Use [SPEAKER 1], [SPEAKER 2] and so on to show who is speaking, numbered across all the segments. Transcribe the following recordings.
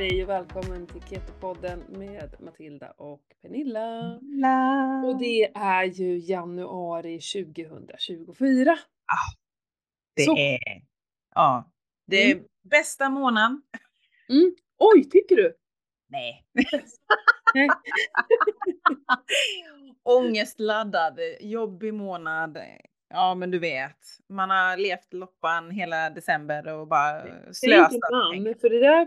[SPEAKER 1] dig och välkommen till Keto-podden med Matilda och Pernilla.
[SPEAKER 2] La.
[SPEAKER 1] Och det är ju januari 2024.
[SPEAKER 2] Det
[SPEAKER 1] Så.
[SPEAKER 2] är, ja, det är
[SPEAKER 1] Mm.
[SPEAKER 2] bästa månaden.
[SPEAKER 1] Mm. Oj, tycker du?
[SPEAKER 2] Nej. Ångestladdad, jobbig månad. Ja, men du vet, man har levt loppan hela december och bara
[SPEAKER 1] inte
[SPEAKER 2] slösat.
[SPEAKER 1] namn, för det där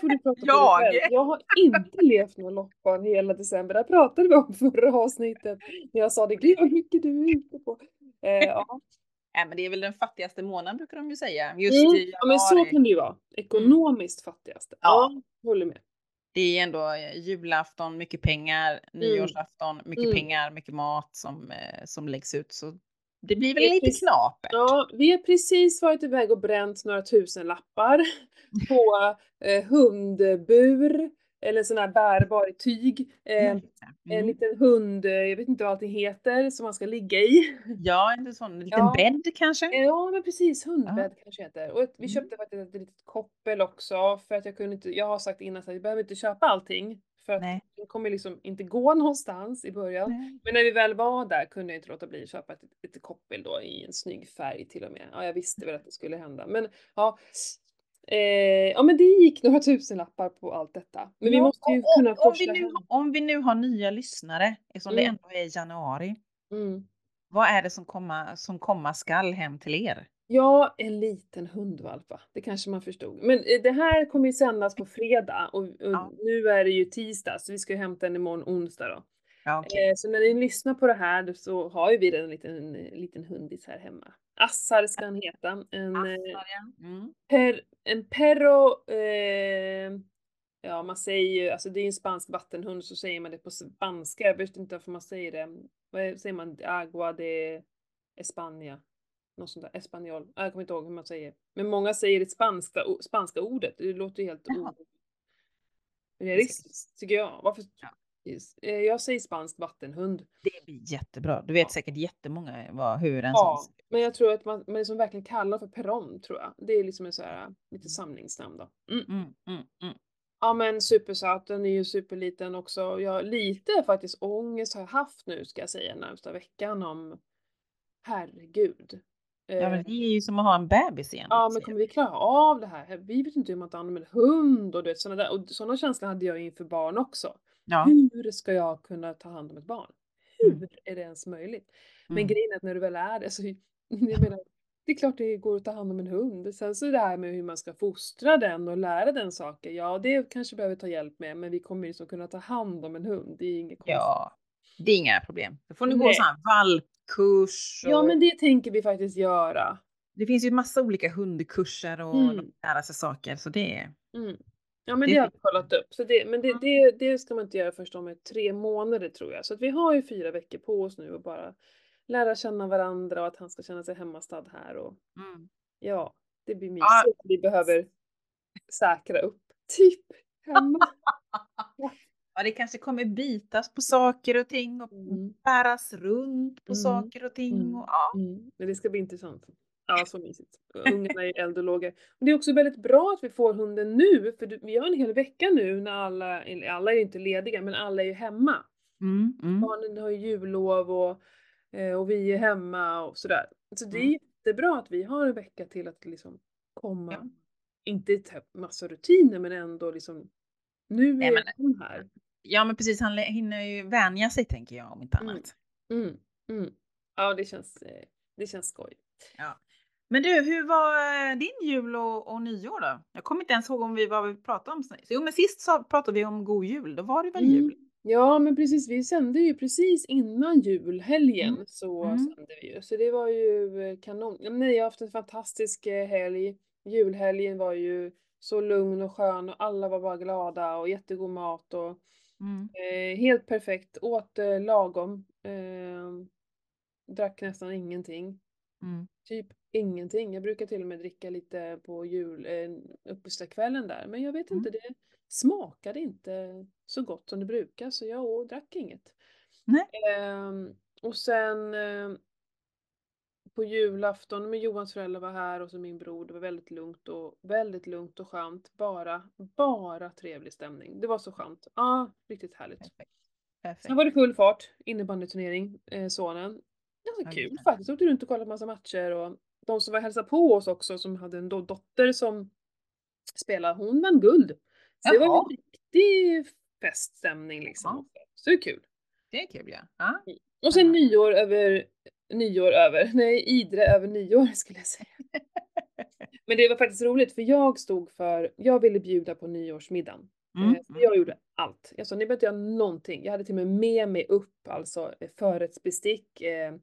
[SPEAKER 1] får du prata
[SPEAKER 2] Jag?
[SPEAKER 1] Jag har inte levt någon loppan hela december. Det pratade vi om förra avsnittet. När jag sa det, gud vad mycket du är ute på. Eh, ja.
[SPEAKER 2] Nej, men det är väl den fattigaste månaden brukar de ju säga. Just
[SPEAKER 1] Mm. ja, men så kan det ju vara. Ekonomiskt fattigaste.
[SPEAKER 2] Ja.
[SPEAKER 1] Ja, håller med.
[SPEAKER 2] Det är ändå eh, julafton, mycket pengar, nyårsafton, mycket
[SPEAKER 1] Mm.
[SPEAKER 2] pengar, mycket mat som, eh, som läggs ut. Så det blir väl lite knapert.
[SPEAKER 1] Ja, vi har precis varit iväg och bränt några tusen lappar på eh, hundbur eller sån här bärbar i tyg. Eh, En
[SPEAKER 2] Mm.
[SPEAKER 1] liten hund, eh, jag vet inte vad allting heter, som man ska ligga i.
[SPEAKER 2] Ja, en sån liten
[SPEAKER 1] Ja.
[SPEAKER 2] bädd kanske?
[SPEAKER 1] Ja men precis, hundbädd kanske heter. Och ett, vi
[SPEAKER 2] Mm.
[SPEAKER 1] köpte faktiskt ett litet koppel också för att jag kunde inte, jag har sagt innan att vi behöver inte köpa allting. För att
[SPEAKER 2] Nej.
[SPEAKER 1] det kommer liksom inte gå någonstans i början.
[SPEAKER 2] Nej.
[SPEAKER 1] Men när vi väl var där kunde jag inte låta bli att köpa ett litet koppel då i en snygg färg till och med. Ja, jag visste väl att det skulle hända. Men ja, eh, ja men det gick några tusenlappar på allt detta. Men vi
[SPEAKER 2] Ja,
[SPEAKER 1] måste ju
[SPEAKER 2] och-
[SPEAKER 1] kunna
[SPEAKER 2] och, om, vi nu,
[SPEAKER 1] hem.
[SPEAKER 2] om vi nu har nya lyssnare, eftersom det
[SPEAKER 1] Mm.
[SPEAKER 2] ändå är januari,
[SPEAKER 1] Mm.
[SPEAKER 2] vad är det som komma, som komma skall hem till er?
[SPEAKER 1] Ja, en liten hundvalp va? Det kanske man förstod. Men eh, det här kommer ju sändas på fredag och, och
[SPEAKER 2] Ja.
[SPEAKER 1] nu är det ju tisdag så vi ska hämta den imorgon onsdag då.
[SPEAKER 2] Ja, okej.
[SPEAKER 1] Eh, så när ni lyssnar på det här så har ju vi en liten, en liten hundis här hemma. Assar ska han heta. En, eh,
[SPEAKER 2] Assar, ja. Mm.
[SPEAKER 1] per, en perro, eh, ja man säger ju, alltså det är en spansk vattenhund så säger man det på spanska. Jag vet inte varför man säger det. Vad säger man? Agua de España. Något sånt där, espanjol. Jag kommer inte ihåg hur man säger. Men många säger det spanska, spanska ordet. Det låter ju helt orealistiskt tycker jag. Varför?
[SPEAKER 2] Ja.
[SPEAKER 1] Eh, Jag säger spansk vattenhund.
[SPEAKER 2] Det blir jättebra. Du vet
[SPEAKER 1] Ja.
[SPEAKER 2] säkert jättemånga vad, hur en
[SPEAKER 1] Ja,
[SPEAKER 2] sån
[SPEAKER 1] men jag tror att man, man liksom verkligen kallar för peron tror jag. Det är liksom en så här lite samlingsnamn då. Mm.
[SPEAKER 2] mm, mm, mm.
[SPEAKER 1] Ja men supersöt, den är ju superliten också. Jag, lite faktiskt ångest har jag haft nu ska jag säga närmsta veckan om herregud.
[SPEAKER 2] Ja,
[SPEAKER 1] Eh,
[SPEAKER 2] men det är ju som att ha en bebis igen.
[SPEAKER 1] Ja men kommer vi klara av det här? Vi vet inte hur man tar hand om en hund och du vet sådana där. Och sådana känslor hade jag inför barn också.
[SPEAKER 2] Ja.
[SPEAKER 1] Hur ska jag kunna ta hand om ett barn?
[SPEAKER 2] Mm.
[SPEAKER 1] Hur är det ens möjligt? Men
[SPEAKER 2] Mm.
[SPEAKER 1] grejen är att när du väl är det så, jag menar, det är klart det går att ta hand om en hund. Sen så det här med hur man ska fostra den och lära den saker, ja det kanske behöver ta hjälp med, men vi kommer liksom kunna ta hand om en hund, det är inget konstigt.
[SPEAKER 2] Ja, det är inga problem. Då får ni gå
[SPEAKER 1] Nej.
[SPEAKER 2] sån här valpkurs.
[SPEAKER 1] Ja
[SPEAKER 2] och-
[SPEAKER 1] men det tänker vi faktiskt göra.
[SPEAKER 2] Det finns ju massa olika hundkurser och
[SPEAKER 1] Mm.
[SPEAKER 2] lära sig saker. Så det är...
[SPEAKER 1] Mm. Ja men
[SPEAKER 2] Det
[SPEAKER 1] det, har vi kollat upp. Så det, men det, det, det ska man inte göra först om tre månader tror jag. Så att vi har ju fyra veckor på oss nu och bara lära känna varandra och att han ska känna sig hemmastad här. Och
[SPEAKER 2] Mm.
[SPEAKER 1] ja, det blir mysigt.
[SPEAKER 2] Ja.
[SPEAKER 1] Vi behöver säkra upp. Typ hemma.
[SPEAKER 2] Ja, det kanske kommer bitas på saker och ting och
[SPEAKER 1] Mm.
[SPEAKER 2] bäras runt på
[SPEAKER 1] Mm.
[SPEAKER 2] saker och ting.
[SPEAKER 1] Mm.
[SPEAKER 2] Och, ja.
[SPEAKER 1] Mm. Men det ska bli intressant. Ja, så mysigt. Ungarna är eld och lågor. Det är också väldigt bra att vi får hunden nu, för vi har en hel vecka nu när alla, eller alla är inte lediga, men alla är ju hemma.
[SPEAKER 2] Mm. Mm.
[SPEAKER 1] Barnen har ju jullov och, eh, och vi är hemma och sådär. Så det är
[SPEAKER 2] Mm.
[SPEAKER 1] jättebra att vi har en vecka till att liksom komma,
[SPEAKER 2] Ja.
[SPEAKER 1] inte massa rutiner men ändå liksom, nu
[SPEAKER 2] Nej,
[SPEAKER 1] är
[SPEAKER 2] men-
[SPEAKER 1] de här.
[SPEAKER 2] ja, men precis. Han hinner ju vänja sig tänker jag om inte
[SPEAKER 1] Mm.
[SPEAKER 2] annat.
[SPEAKER 1] Mm, mm. Ja, det känns, eh, det känns skoj.
[SPEAKER 2] Men du, hur var eh, din jul och, och nyår då? Jag kommer inte ens ihåg om vi, vad vi pratade om. Jo, men sist så pratade vi om god jul. Då var det väl
[SPEAKER 1] Mm.
[SPEAKER 2] jul?
[SPEAKER 1] Ja, men precis. Vi sände ju precis innan julhelgen
[SPEAKER 2] Mm.
[SPEAKER 1] så
[SPEAKER 2] Mm.
[SPEAKER 1] sände vi ju. Så det var ju eh, kanon. Ja, Nej, jag har haft en fantastisk eh, helg. Julhelgen var ju så lugn och skön och alla var bara glada och jättegod mat och
[SPEAKER 2] Mm.
[SPEAKER 1] eh, helt perfekt. Åt eh, lagom. Eh, drack nästan ingenting.
[SPEAKER 2] Mm.
[SPEAKER 1] Typ ingenting. Jag brukar till och med dricka lite på jul, eh, uppesittarkvällen där. Men jag vet
[SPEAKER 2] Mm.
[SPEAKER 1] inte, det smakade inte så gott som det brukar så jag drack inget.
[SPEAKER 2] Nej.
[SPEAKER 1] Ehm, och sen eh, på julafton, men Johans föräldrar var här och så min bror. Det var väldigt lugnt och väldigt lugnt och skönt. Bara, bara trevlig stämning. Det var så skönt. Ja, riktigt härligt.
[SPEAKER 2] Perfekt. Perfekt.
[SPEAKER 1] Sen var det full fart, innebandyturnering, eh, sonen. Ganska
[SPEAKER 2] Ja,
[SPEAKER 1] kul faktiskt. Åkte runt och kollade massa matcher och de som var och hälsade på oss också som hade en dotter som spelade, hon vann guld. Så det var
[SPEAKER 2] Jaha.
[SPEAKER 1] en riktig feststämning liksom. Så det är kul.
[SPEAKER 2] Det är kul ja. ja.
[SPEAKER 1] Och sen
[SPEAKER 2] Ja.
[SPEAKER 1] nyår över, nyår över, nej Idre över nyår skulle jag säga. Men det var faktiskt roligt för jag stod för, jag ville bjuda på nyårsmiddagen.
[SPEAKER 2] Mm.
[SPEAKER 1] Eh, jag gjorde allt. Jag sa, ni behöver inte göra någonting. Jag hade till och med med mig upp alltså eh, förrättsbestick, eh,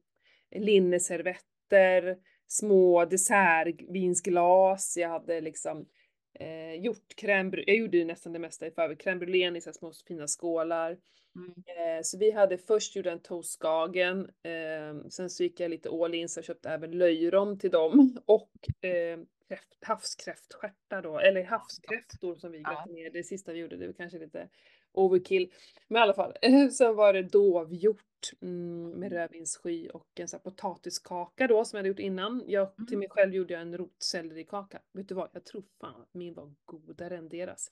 [SPEAKER 1] linneservetter, små dessertvinsglas. Jag hade liksom eh, gjort crème. Jag gjorde ju nästan det mesta i förväg. Crème brûlée i så små fina skålar.
[SPEAKER 2] Mm.
[SPEAKER 1] Eh, så vi hade först gjort en toastskagen. Eh, sen så gick jag lite all in så jag köpte även löjrom till dem. Och eh, kräft, havskräftstjärtar då, eller havskräftor som vi gröt ner. Det sista vi gjorde, det var kanske lite overkill. Men i alla fall, sen var det dovhjort mm, med rödvinssky och en sån här potatiskaka då som jag hade gjort innan. Jag, till
[SPEAKER 2] Mm.
[SPEAKER 1] mig själv gjorde jag en rotsellerikaka. Vet du vad, jag tror fan att min var godare än deras.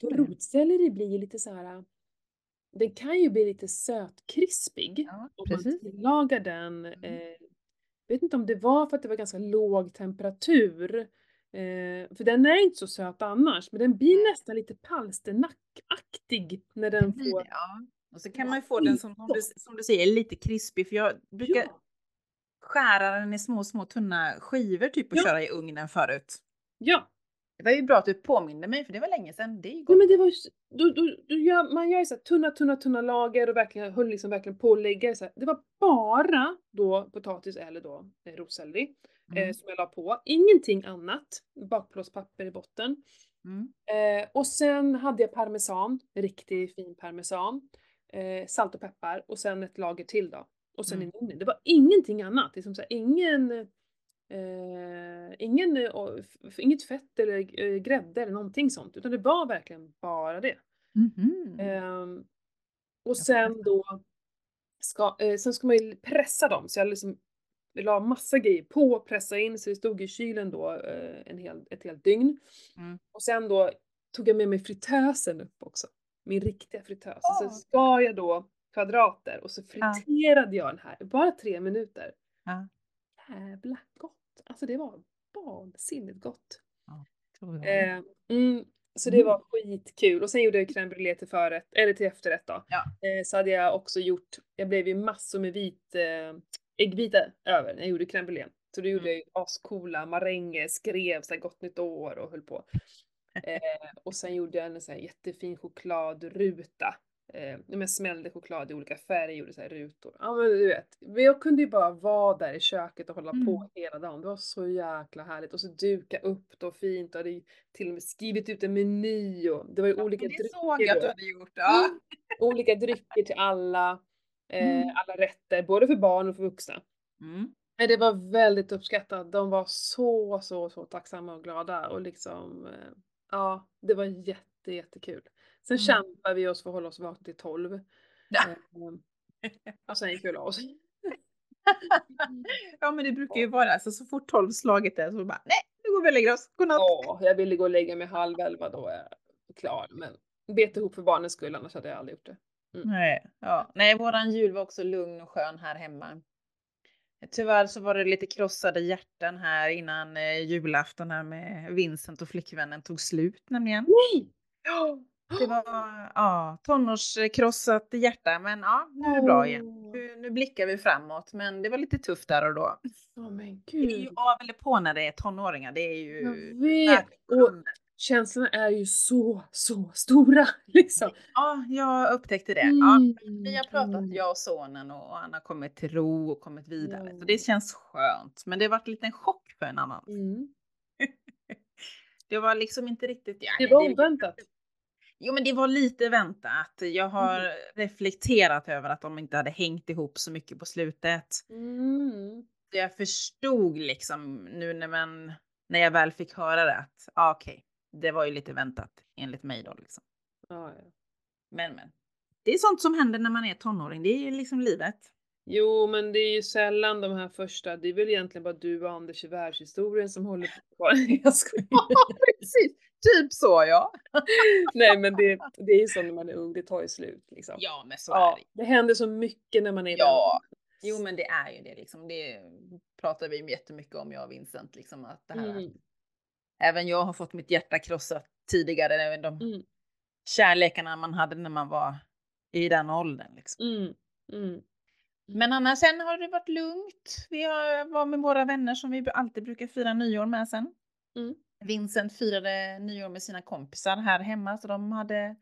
[SPEAKER 1] Rotselleri blir ju lite så här. Den kan ju bli lite sötkrispig
[SPEAKER 2] Ja,
[SPEAKER 1] om man
[SPEAKER 2] precis.
[SPEAKER 1] tillagar den.
[SPEAKER 2] Mm.
[SPEAKER 1] Eh, vet inte om det var för att det var ganska låg temperatur. Eh, för den är inte så söt annars, men den blir
[SPEAKER 2] Nej.
[SPEAKER 1] nästan lite palsternackaktig när den får...
[SPEAKER 2] ja. Och så kan man ju få den som, som, du, som du säger lite krispig för jag brukar
[SPEAKER 1] Ja,
[SPEAKER 2] skära den i små, små tunna skivor typ och
[SPEAKER 1] Ja.
[SPEAKER 2] köra i ugnen förut.
[SPEAKER 1] ja.
[SPEAKER 2] Det var ju bra att du påminde mig för det var länge sedan. Det är ju gott.
[SPEAKER 1] men det var ju, då, då, då gör, man gör ju så här tunna, tunna, tunna lager och verkligen höll liksom verkligen på att lägga det så här. Det var bara då potatis eller då eh, eh,
[SPEAKER 2] Mm.
[SPEAKER 1] som jag la på. Ingenting annat. Bakplåtspapper i botten.
[SPEAKER 2] Mm.
[SPEAKER 1] Eh, och sen hade jag parmesan, riktig fin parmesan. Eh, salt och peppar och sen ett lager till då. Och sen
[SPEAKER 2] Mm.
[SPEAKER 1] ugnen. Det var ingenting annat. Det är som så här, ingen, ingen, inget fett eller eh, grädde eller någonting sånt. Utan det var verkligen bara det. Ehm, och sen då ska, sen ska man ju pressa dem. Så jag liksom la massa grejer på, pressa in så det stod i kylen då eh, en hel, ett helt dygn.
[SPEAKER 2] Mm.
[SPEAKER 1] Och sen då tog jag med mig fritösen upp också. Min riktiga fritös. Och
[SPEAKER 2] Åh.
[SPEAKER 1] så skar jag då kvadrater och så
[SPEAKER 2] Ja.
[SPEAKER 1] friterade jag den här bara tre minuter.
[SPEAKER 2] Ja,
[SPEAKER 1] Jävla gott! Alltså det var vansinnigt gott.
[SPEAKER 2] jag.
[SPEAKER 1] Eh, mm, så det
[SPEAKER 2] Mm.
[SPEAKER 1] var skitkul. Och sen gjorde jag crème brûlée till förrätt, eller till efterrätt då.
[SPEAKER 2] Ja.
[SPEAKER 1] Eh, så hade jag också gjort, jag blev ju massor med vit eh, äggvita över när jag gjorde crème brûlée. Så då gjorde
[SPEAKER 2] Mm.
[SPEAKER 1] jag ju ascoola maränger, skrev så här gott nytt år och höll på. Eh, och sen gjorde jag en så här jättefin chokladruta. Eh, jag smällde choklad i olika färger, gjorde så här rutor. Ja men du vet, jag kunde ju bara vara där i köket och hålla på
[SPEAKER 2] Mm.
[SPEAKER 1] hela dagen. Det var så jäkla härligt. Och så duka upp då fint och hade till och med skrivit ut en meny och det var ju
[SPEAKER 2] Ja,
[SPEAKER 1] olika
[SPEAKER 2] men det såg
[SPEAKER 1] drycker
[SPEAKER 2] jag att du hade gjort. Ja.
[SPEAKER 1] Mm. Olika drycker till alla,
[SPEAKER 2] Mm.
[SPEAKER 1] alla rätter, både för barn och för vuxna.
[SPEAKER 2] Mm.
[SPEAKER 1] Men det var väldigt uppskattat. De var så, så, så tacksamma och glada och liksom, eh, ja, det var jätte, jättekul. Sen
[SPEAKER 2] Mm.
[SPEAKER 1] kämpade vi oss för att hålla oss vakna till 12.
[SPEAKER 2] Ja.
[SPEAKER 1] Eh, och sen gick vi och la oss.
[SPEAKER 2] ja, men det brukar ju vara så. Så fort tolv slaget är så bara nej, nu går vi och lägger oss. Godnatt.
[SPEAKER 1] Ja, jag ville gå och lägga mig halv elva då är jag klar. Men bet ihop för barnens skull, annars hade jag aldrig gjort det.
[SPEAKER 2] Nej, ja. Nej, våran jul var också lugn och skön här hemma. Tyvärr så var det lite krossade hjärtan här innan eh, julafton här med Vincent och flickvännen tog slut nämligen.
[SPEAKER 1] Nej!
[SPEAKER 2] Det var ja, tonårskrossat hjärta, men ja, nu är det bra igen. Nu, nu blickar vi framåt, men det var lite tufft där och då.
[SPEAKER 1] Ja men
[SPEAKER 2] Det är ju
[SPEAKER 1] gud.
[SPEAKER 2] av eller på när det är tonåringar. Det är ju...
[SPEAKER 1] Jag vet. Och känslorna är ju så, så stora liksom.
[SPEAKER 2] Ja, jag upptäckte det. Ja,
[SPEAKER 1] Mm,
[SPEAKER 2] vi har pratat,
[SPEAKER 1] mm.
[SPEAKER 2] jag och sonen, och han har kommit till ro och kommit vidare.
[SPEAKER 1] Ja.
[SPEAKER 2] Så det känns skönt. Men det har varit en liten chock för en annan.
[SPEAKER 1] Mm.
[SPEAKER 2] Det var liksom inte riktigt... Ja,
[SPEAKER 1] Det var oväntat.
[SPEAKER 2] Jo, men det var lite väntat. Jag har
[SPEAKER 1] Mm.
[SPEAKER 2] reflekterat över att de inte hade hängt ihop så mycket på slutet.
[SPEAKER 1] Mm.
[SPEAKER 2] Jag förstod liksom nu när, man, när jag väl fick höra det att ah, okej, det var ju lite väntat enligt mig då liksom.
[SPEAKER 1] Ja, ja.
[SPEAKER 2] Men men. Det är sånt som händer när man är tonåring. Det är ju liksom livet.
[SPEAKER 1] Jo, men det är ju sällan de här första, det är väl egentligen bara du och Anders i världshistorien som håller på. Jag skojar.
[SPEAKER 2] Precis, typ så ja.
[SPEAKER 1] Nej, men det, det är ju så när man är ung, det tar ju slut liksom.
[SPEAKER 2] Ja, men så
[SPEAKER 1] Ja,
[SPEAKER 2] är det.
[SPEAKER 1] det händer så mycket när man är
[SPEAKER 2] Ja, jo men det är ju det liksom. Det pratar vi jättemycket om jag och Vincent liksom att det här.
[SPEAKER 1] Mm,
[SPEAKER 2] Även jag har fått mitt hjärta krossat tidigare. Även de
[SPEAKER 1] mm,
[SPEAKER 2] kärlekarna man hade när man var i den åldern liksom.
[SPEAKER 1] mm, mm.
[SPEAKER 2] Men annars sen har det varit lugnt. Vi har, var med våra vänner som vi alltid brukar fira nyår med sen.
[SPEAKER 1] Mm.
[SPEAKER 2] Vincent firade nyår med sina kompisar här hemma så de hade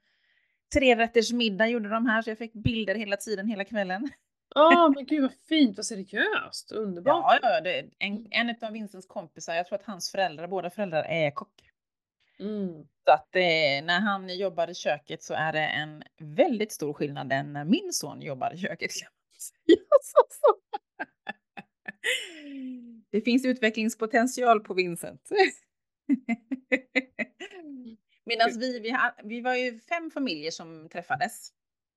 [SPEAKER 2] tre rätters middag gjorde de här så jag fick bilder hela tiden hela kvällen.
[SPEAKER 1] Ja, men gud vad fint, vad seriöst, underbart.
[SPEAKER 2] Ja, ja det, en, en av Vincents kompisar, jag tror att hans föräldrar, båda föräldrar är kock.
[SPEAKER 1] Mm.
[SPEAKER 2] Så att eh, när han jobbar i köket så är det en väldigt stor skillnad än när min son jobbar i köket. Det finns utvecklingspotential på Vincent. Medan vi, vi, vi var ju fem familjer som träffades.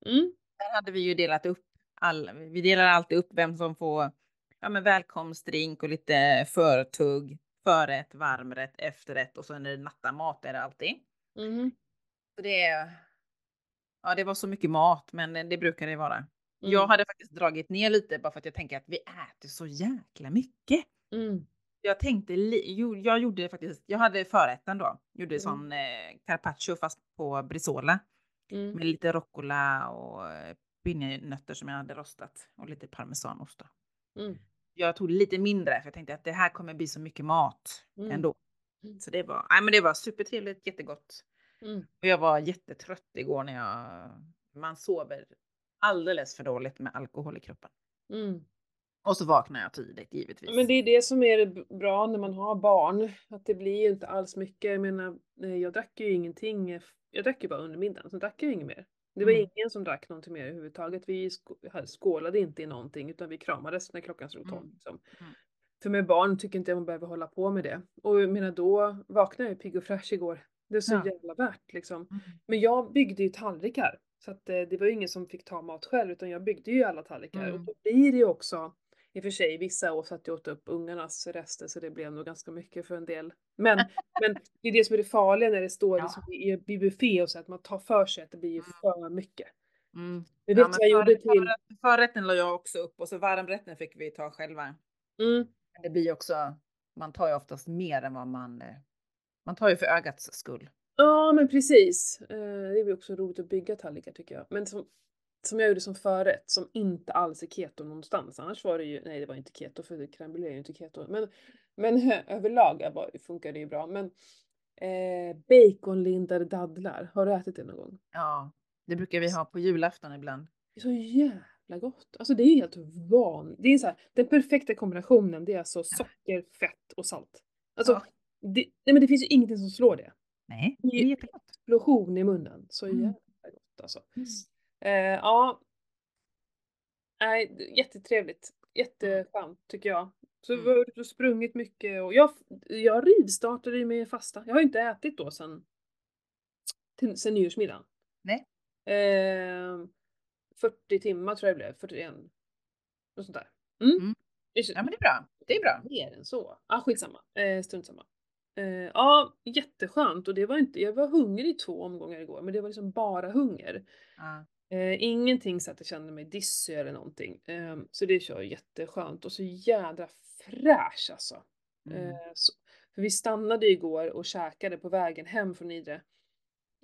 [SPEAKER 1] Mm.
[SPEAKER 2] Där hade vi ju delat upp all, vi delar alltid upp vem som får ja, men välkomstdrink och lite förtugg, förrätt, varmrätt, efterrätt och så är det nattamat är det alltid.
[SPEAKER 1] Mm.
[SPEAKER 2] Så det, ja, det var så mycket mat, men det brukar det vara.
[SPEAKER 1] Mm.
[SPEAKER 2] Jag hade faktiskt dragit ner lite bara för att jag tänker att vi äter så jäkla mycket.
[SPEAKER 1] Mm.
[SPEAKER 2] Jag tänkte, jag gjorde faktiskt, jag hade förrätten då, gjorde
[SPEAKER 1] Mm.
[SPEAKER 2] sån eh, carpaccio fast på brisola
[SPEAKER 1] Mm.
[SPEAKER 2] med lite rucola och eh, pinjenötter som jag hade rostat och lite parmesanost.
[SPEAKER 1] Mm.
[SPEAKER 2] Jag tog lite mindre för jag tänkte att det här kommer bli så mycket mat
[SPEAKER 1] Mm.
[SPEAKER 2] ändå.
[SPEAKER 1] Mm.
[SPEAKER 2] Så det var, nej men det var supertrevligt, jättegott.
[SPEAKER 1] Mm.
[SPEAKER 2] Och jag var jättetrött igår när jag, man sover alldeles för dåligt med alkohol i kroppen.
[SPEAKER 1] Mm.
[SPEAKER 2] Och så vaknar jag tidigt givetvis.
[SPEAKER 1] Men det är det som är bra när man har barn, att det blir inte alls mycket. Jag menar, jag drack ju ingenting, jag drack ju bara under middagen, så drack jag inget mer. Det var
[SPEAKER 2] Mm.
[SPEAKER 1] ingen som drack någonting mer överhuvudtaget. Vi skålade inte i någonting utan vi kramades när klockan slog tolv.
[SPEAKER 2] Mm.
[SPEAKER 1] Liksom.
[SPEAKER 2] Mm.
[SPEAKER 1] För med barn tycker inte jag man behöver hålla på med det. Och jag menar då vaknade jag pigg och fräsch igår. Det är så
[SPEAKER 2] Ja.
[SPEAKER 1] jävla värt liksom.
[SPEAKER 2] Mm.
[SPEAKER 1] Men jag byggde ju tallrikar. Så att eh, det var ju ingen som fick ta mat själv utan jag byggde ju alla tallrikar. Och
[SPEAKER 2] Mm.
[SPEAKER 1] då blir det ju också, i och för sig vissa år satt jag åt upp ungarnas rester så det blev nog ganska mycket för en del. Men, men det är det som är det farliga när det står
[SPEAKER 2] Ja.
[SPEAKER 1] liksom i, i buffé och så att man tar för sig att det blir ju
[SPEAKER 2] Mm.
[SPEAKER 1] för mycket.
[SPEAKER 2] Mm.
[SPEAKER 1] Jag
[SPEAKER 2] Ja,
[SPEAKER 1] vet
[SPEAKER 2] men
[SPEAKER 1] vad jag gjorde till,
[SPEAKER 2] förrätt- Förrätten la jag också upp och så varmrätten fick vi ta själva.
[SPEAKER 1] mm,
[SPEAKER 2] Men det blir också, man tar ju oftast mer än vad man, eh, man tar ju för ögats skull.
[SPEAKER 1] Ja men precis. Eh, det är ju också roligt att bygga tallrikar tycker jag. Men som, som jag gjorde som förrätt som inte alls är keto någonstans. Annars var det ju, nej det var inte keto för crème är ju inte keto. Men, men överlag var, funkar det ju bra. Men eh, baconlindade dadlar, har du ätit det någon gång?
[SPEAKER 2] Ja, det brukar vi ha på julafton ibland.
[SPEAKER 1] Det är så jävla gott. Alltså det är helt vanligt. Det är så här, den perfekta kombinationen det är alltså socker, fett och salt. Alltså,
[SPEAKER 2] Ja.
[SPEAKER 1] det, nej men det finns ju ingenting som slår det.
[SPEAKER 2] Nej, det är jättegott.
[SPEAKER 1] Explosion i munnen. Så
[SPEAKER 2] Mm.
[SPEAKER 1] jävla gott alltså. Eh, ja. Nej, jättetrevligt. Jätteskönt tycker jag. Så
[SPEAKER 2] Mm.
[SPEAKER 1] vi har ute och sprungit mycket och jag, jag rivstartade ju med fasta. Jag har ju inte ätit då sen, sen nyårsmiddagen.
[SPEAKER 2] Nej.
[SPEAKER 1] Eh, 40 timmar tror jag det blev, 41. Något sånt där. Mm.
[SPEAKER 2] Mm. Ja, men det är bra. Det är bra.
[SPEAKER 1] Mer än så. Ah, skitsamma. Eh, strunt samma. Eh, ja, jätteskönt och det var inte, jag var hungrig i två omgångar igår men det var liksom bara hunger.
[SPEAKER 2] Ja.
[SPEAKER 1] Eh, ingenting så att jag kände mig dissig eller någonting. Eh, så det kör jätteskönt och så jädra fräsch alltså.
[SPEAKER 2] Mm.
[SPEAKER 1] Eh, så, för vi stannade igår och käkade på vägen hem från Idre.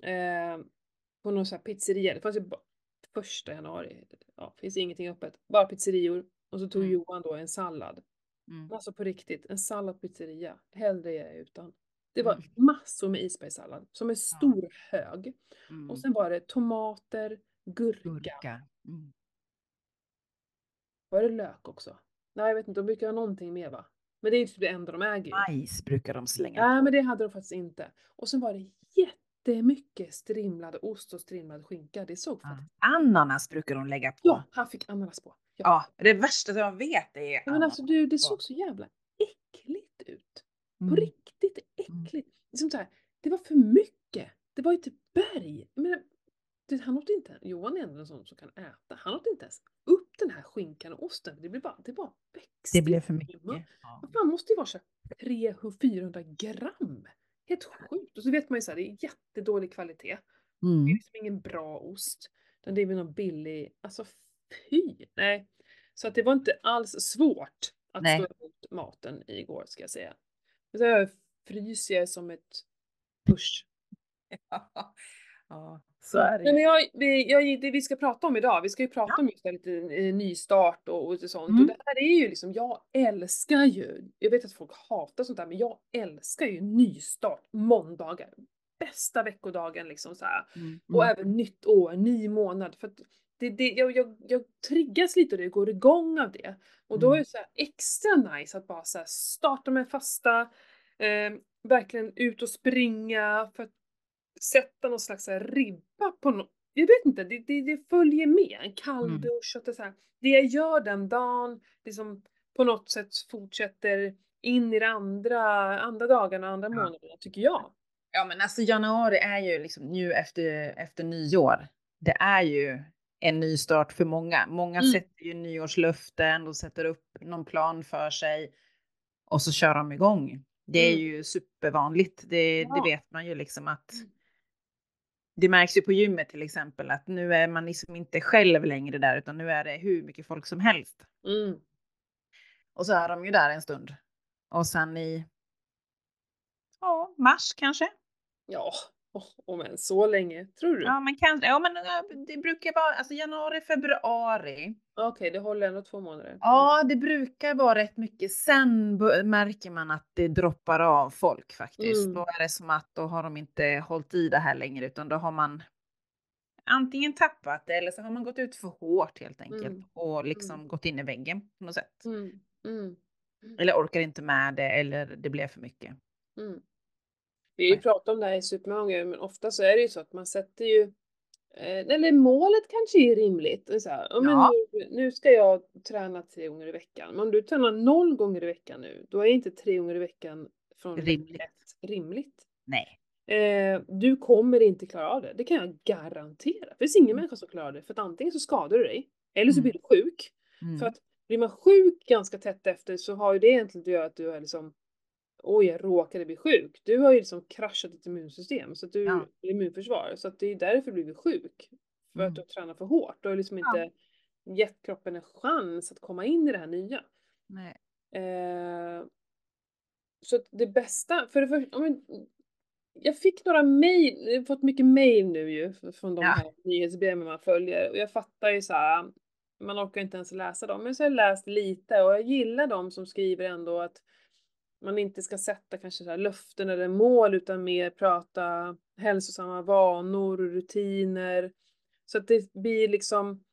[SPEAKER 1] Eh, på någon sån här pizzeria. Det fanns ju bara första januari. Ja, finns ingenting öppet. Bara pizzerior. Och så tog
[SPEAKER 2] Mm.
[SPEAKER 1] Johan då en sallad.
[SPEAKER 2] Mm.
[SPEAKER 1] Alltså på riktigt, en sallad pizzeria. Hellre är jag utan. Det var
[SPEAKER 2] Mm.
[SPEAKER 1] massor med isbergssallad som är stor hög.
[SPEAKER 2] Mm.
[SPEAKER 1] Och sen var det tomater, gurka.
[SPEAKER 2] Gurka. Mm.
[SPEAKER 1] Var det lök också? Nej jag vet inte, de brukar ha någonting mer va? Men det är typ det enda de äger ju.
[SPEAKER 2] Majs brukar de slänga
[SPEAKER 1] Nej
[SPEAKER 2] på.
[SPEAKER 1] men det hade de faktiskt inte. Och sen var det jättemycket strimlad ost och strimlad skinka. Det såg
[SPEAKER 2] Ja.
[SPEAKER 1] faktiskt...
[SPEAKER 2] Ananas brukar de lägga på.
[SPEAKER 1] Ja, han fick ananas på. Ja.
[SPEAKER 2] Ja, det värsta jag vet är
[SPEAKER 1] Ja, men alltså
[SPEAKER 2] ananas
[SPEAKER 1] du, det
[SPEAKER 2] på.
[SPEAKER 1] såg så jävla äckligt ut. På
[SPEAKER 2] Mm.
[SPEAKER 1] riktigt äckligt. Liksom så här, det var för mycket. Det var ju typ berg. Jag menar, han åt inte, Johan är ändå en sån som kan äta. Han åt inte ens upp den här skinkan och osten. Det blir bara, det bara växte.
[SPEAKER 2] Det blev för mycket.
[SPEAKER 1] Man,
[SPEAKER 2] Ja.
[SPEAKER 1] man måste ju vara så här 300-400 gram. Helt sjukt. Och så vet man ju så här, det är jättedålig kvalitet. Det är
[SPEAKER 2] Mm.
[SPEAKER 1] liksom ingen bra ost. Utan det är väl någon billig, alltså fy! Nej. Så att det var inte alls svårt att
[SPEAKER 2] Nej.
[SPEAKER 1] stå emot maten igår ska jag säga. Så jag fryser jag som ett push.
[SPEAKER 2] ja, så är det
[SPEAKER 1] Nej, men jag, vi, jag, det vi ska prata om idag, vi ska ju prata
[SPEAKER 2] Ja.
[SPEAKER 1] om just lite nystart och, och sånt.
[SPEAKER 2] Mm.
[SPEAKER 1] Och det här är ju liksom, jag älskar ju, jag vet att folk hatar sånt där, men jag älskar ju nystart, måndagar. Bästa veckodagen liksom så här.
[SPEAKER 2] Mm.
[SPEAKER 1] Och
[SPEAKER 2] Mm.
[SPEAKER 1] även nytt år, ny månad. För att det, det, jag, jag, jag triggas lite och det går igång av det. Och då är
[SPEAKER 2] Mm.
[SPEAKER 1] det så extra nice att bara så här starta med fasta, eh, verkligen ut och springa för att sätta någon slags här ribba på något. Jag vet inte, det, det, det följer med. En
[SPEAKER 2] Mm.
[SPEAKER 1] kalldusch, att det, så här, det jag gör den dagen liksom på något sätt fortsätter in i det andra, andra dagarna, andra
[SPEAKER 2] Ja.
[SPEAKER 1] månaderna tycker jag.
[SPEAKER 2] Ja, men alltså januari är ju liksom nu efter, efter nyår. Det är ju en ny start för många. Många
[SPEAKER 1] Mm.
[SPEAKER 2] sätter ju nyårslöften och sätter upp någon plan för sig och så kör de igång. Det är
[SPEAKER 1] Mm.
[SPEAKER 2] ju supervanligt. Det,
[SPEAKER 1] Ja.
[SPEAKER 2] det vet man ju liksom att
[SPEAKER 1] Mm.
[SPEAKER 2] Det märks ju på gymmet till exempel att nu är man liksom inte själv längre där utan nu är det hur mycket folk som helst.
[SPEAKER 1] Mm.
[SPEAKER 2] Och så är de ju där en stund. Och sen i ja, mars kanske.
[SPEAKER 1] Ja, oh, om än så länge. Tror du?
[SPEAKER 2] Ja, men kanske. Ja, men det brukar vara alltså januari, februari.
[SPEAKER 1] Okej, det håller ändå två månader.
[SPEAKER 2] Ja, det brukar vara rätt mycket. Sen märker man att det droppar av folk faktiskt.
[SPEAKER 1] Mm.
[SPEAKER 2] Då är det som att då har de inte hållit i det här längre utan då har man antingen tappat det eller så har man gått ut för hårt helt enkelt
[SPEAKER 1] Mm.
[SPEAKER 2] och liksom gått in i väggen på något sätt.
[SPEAKER 1] Mm. Mm.
[SPEAKER 2] Eller orkar inte med det eller det blev för mycket.
[SPEAKER 1] Mm. Vi har ju pratat om det här i supermånga men ofta så är det ju så att man sätter ju eh, eller målet kanske är rimligt. Så här, ja, men nu, nu ska jag träna tre gånger i veckan. Men om du tränar noll gånger i veckan nu, då är inte tre gånger i veckan från
[SPEAKER 2] Rimligt.
[SPEAKER 1] ett rimligt.
[SPEAKER 2] Nej.
[SPEAKER 1] Eh, du kommer inte klara av det. Det kan jag garantera. Det finns ingen
[SPEAKER 2] Mm.
[SPEAKER 1] människa som klarar det. För att antingen så skadar du dig, eller så
[SPEAKER 2] Mm.
[SPEAKER 1] blir du sjuk.
[SPEAKER 2] Mm.
[SPEAKER 1] För att blir man sjuk ganska tätt efter så har ju det egentligen att göra att du är liksom Oj, jag råkade bli sjuk. Du har ju liksom kraschat ditt immunsystem, så att du,
[SPEAKER 2] Ja.
[SPEAKER 1] immunförsvar. Så att det är därför du blir sjuk. För
[SPEAKER 2] Mm.
[SPEAKER 1] att du har tränat för hårt. Du har liksom
[SPEAKER 2] Ja.
[SPEAKER 1] inte gett kroppen en chans att komma in i det här nya.
[SPEAKER 2] Nej.
[SPEAKER 1] Eh, så att det bästa, för det första, om jag, jag fick några mejl, jag har fått mycket mejl nu ju från de
[SPEAKER 2] Ja.
[SPEAKER 1] här nyhetsbreven man följer och jag fattar ju så här, man orkar inte ens läsa dem, men så har jag läst lite och jag gillar de som skriver ändå att man inte ska sätta kanske så löften eller mål utan mer prata hälsosamma vanor och rutiner. Så att det blir liksom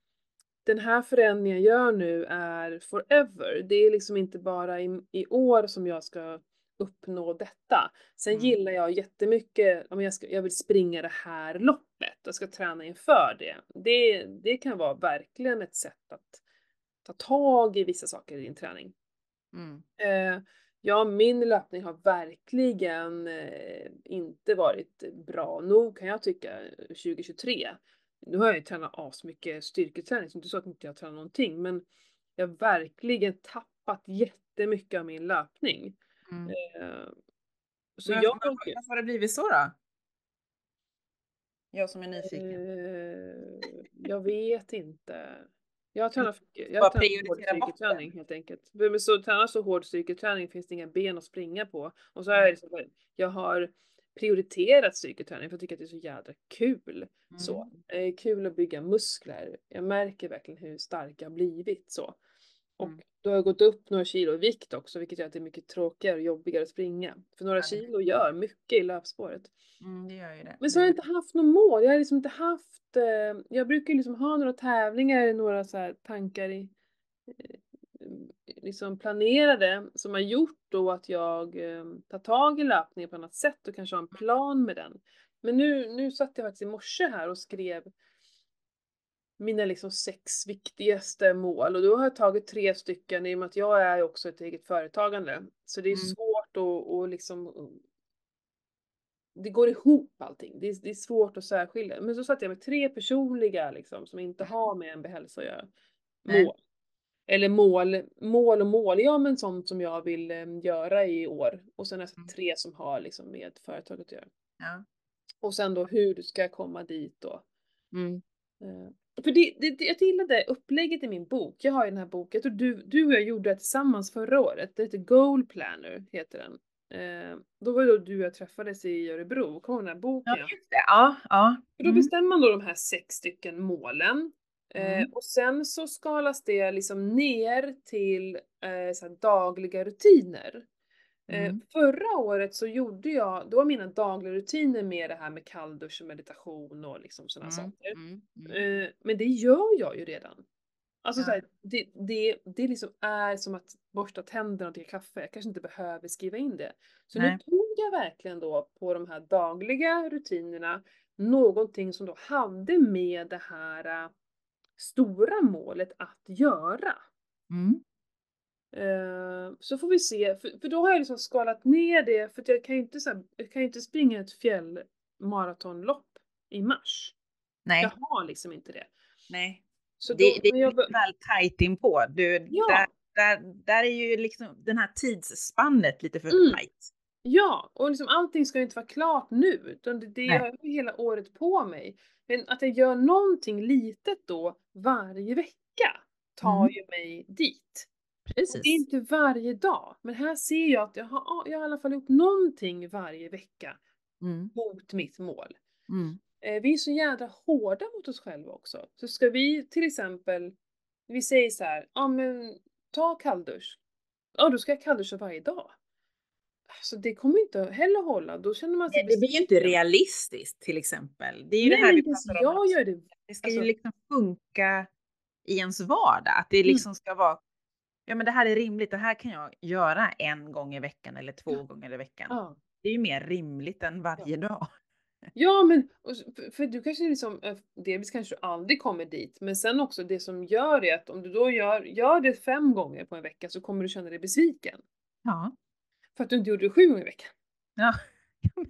[SPEAKER 1] den här förändringen jag gör nu är forever. Det är liksom inte bara i, i år som jag ska uppnå detta. Sen
[SPEAKER 2] Mm.
[SPEAKER 1] gillar jag jättemycket, om jag, ska, jag vill springa det här loppet, jag ska träna inför det. det. Det kan vara verkligen ett sätt att ta tag i vissa saker i din träning.
[SPEAKER 2] Mm.
[SPEAKER 1] Eh, ja, min löpning har verkligen eh, inte varit bra nog kan jag tycka 2023. Nu har jag ju tränat asmycket styrketräning, så det är inte så att inte jag tränar någonting, men jag har verkligen tappat jättemycket av min löpning.
[SPEAKER 2] Mm.
[SPEAKER 1] Eh, så
[SPEAKER 2] Men
[SPEAKER 1] jag
[SPEAKER 2] varför, varför har det blivit så då? Jag som är nyfiken.
[SPEAKER 1] Eh, jag vet inte. Jag mycket. Jag tränat hård styrketräning helt enkelt. Men så tränar så hård styrketräning finns det inga ben att springa på. Och så har jag, liksom, jag har prioriterat styrketräning för jag tycker att det är så jädra kul. Så.
[SPEAKER 2] Mm.
[SPEAKER 1] Det är kul att bygga muskler. Jag märker verkligen hur stark jag har blivit så. Och
[SPEAKER 2] Mm.
[SPEAKER 1] då har gått upp några kilo i vikt också, vilket gör att det är mycket tråkigare och jobbigare att springa. För några kilo gör mycket i löpspåret.
[SPEAKER 2] Mm, det gör ju det.
[SPEAKER 1] Men så har jag inte haft något mål. Jag har liksom inte haft, eh, jag brukar liksom ha några tävlingar, några så tankar i, eh, liksom planerade som har gjort då att jag eh, tar tag i löpningen på annat sätt och kanske har en plan med den. Men nu, nu satt jag faktiskt i morse här och skrev mina liksom sex viktigaste mål och då har jag tagit tre stycken i och med att jag är också ett eget företagande. Så det är
[SPEAKER 2] Mm.
[SPEAKER 1] svårt att, att liksom det går ihop allting. Det är, det är svårt att särskilja. Men så satte jag med tre personliga liksom som inte har med MB hälsa att göra.
[SPEAKER 2] Nej.
[SPEAKER 1] mål. Eller mål, mål och mål, ja men sånt som jag vill eh, göra i år. Och sen alltså
[SPEAKER 2] Mm.
[SPEAKER 1] tre som har liksom med företaget att göra.
[SPEAKER 2] Ja.
[SPEAKER 1] Och sen då hur du ska komma dit då.
[SPEAKER 2] Mm.
[SPEAKER 1] Eh, För det, det, jag gillade upplägget i min bok. Jag har ju den här boken, tror du, du och jag gjorde det tillsammans förra året. Det heter Goal Planner, heter den. Eh, då var det då du och jag träffades i Örebro, kommer den här boken?
[SPEAKER 2] Ja, just det. Ja, ja.
[SPEAKER 1] För då
[SPEAKER 2] Mm.
[SPEAKER 1] bestämmer man då de här sex stycken målen. Eh,
[SPEAKER 2] Mm.
[SPEAKER 1] och sen så skalas det liksom ner till eh, dagliga rutiner. Eh,
[SPEAKER 2] Mm.
[SPEAKER 1] förra året så gjorde jag, då var mina dagliga rutiner med det här med kalldusch och meditation och liksom sådana
[SPEAKER 2] Mm.
[SPEAKER 1] saker.
[SPEAKER 2] Mm. Mm.
[SPEAKER 1] Eh, men det gör jag ju redan. Alltså
[SPEAKER 2] Ja.
[SPEAKER 1] så här, det, det, det liksom är som att borsta tänderna och dricka kaffe. Jag kanske inte behöver skriva in det. Så
[SPEAKER 2] Nej.
[SPEAKER 1] nu tog jag verkligen då på de här dagliga rutinerna någonting som då hade med det här äh, stora målet att göra.
[SPEAKER 2] Mm.
[SPEAKER 1] Eh, så får vi se, för, för då har jag liksom skalat ner det för att jag kan ju inte, så här, jag kan ju inte springa ett fjällmaratonlopp i mars.
[SPEAKER 2] Nej,
[SPEAKER 1] Jag har liksom inte det.
[SPEAKER 2] nej.
[SPEAKER 1] Så
[SPEAKER 2] Det,
[SPEAKER 1] då,
[SPEAKER 2] det är
[SPEAKER 1] jag,
[SPEAKER 2] väl tajt inpå. Du,
[SPEAKER 1] Ja.
[SPEAKER 2] där, där, där är ju liksom den här tidsspannet lite för
[SPEAKER 1] Mm.
[SPEAKER 2] tajt.
[SPEAKER 1] Ja, och liksom allting ska ju inte vara klart nu, utan det, det
[SPEAKER 2] Nej.
[SPEAKER 1] har ju hela året på mig. Men att jag gör någonting litet då varje vecka tar
[SPEAKER 2] Mm.
[SPEAKER 1] ju mig dit.
[SPEAKER 2] Precis.
[SPEAKER 1] det är inte varje dag, men här ser jag att jag har, ja, jag har i alla fall gjort någonting varje vecka
[SPEAKER 2] Mm.
[SPEAKER 1] mot mitt mål.
[SPEAKER 2] Mm.
[SPEAKER 1] Eh, vi är så jädra hårda mot oss själva också. Så ska vi till exempel, vi säger så här, ja men ta kalldusch. Ja, då ska jag kallduscha varje dag. Alltså det kommer inte heller hålla, då känner man sig
[SPEAKER 2] Det blir ju inte realistiskt till exempel. Det är ju
[SPEAKER 1] Nej,
[SPEAKER 2] det här vi pratar om.
[SPEAKER 1] jag gör det.
[SPEAKER 2] Det ska
[SPEAKER 1] alltså-
[SPEAKER 2] ju liksom funka i ens vardag. Att det
[SPEAKER 1] Mm.
[SPEAKER 2] liksom ska vara, ja men det här är rimligt, det här kan jag göra en gång i veckan eller två
[SPEAKER 1] Ja.
[SPEAKER 2] gånger i veckan.
[SPEAKER 1] Ja.
[SPEAKER 2] Det är ju mer rimligt än varje dag.
[SPEAKER 1] Ja men, för, för du kanske liksom, eh, delvis kanske du aldrig kommer dit, men sen också det som gör det att om du då gör, gör det fem gånger på en vecka så kommer du känna dig besviken.
[SPEAKER 2] Ja.
[SPEAKER 1] För att du inte gjorde det sju gånger i veckan.
[SPEAKER 2] ja.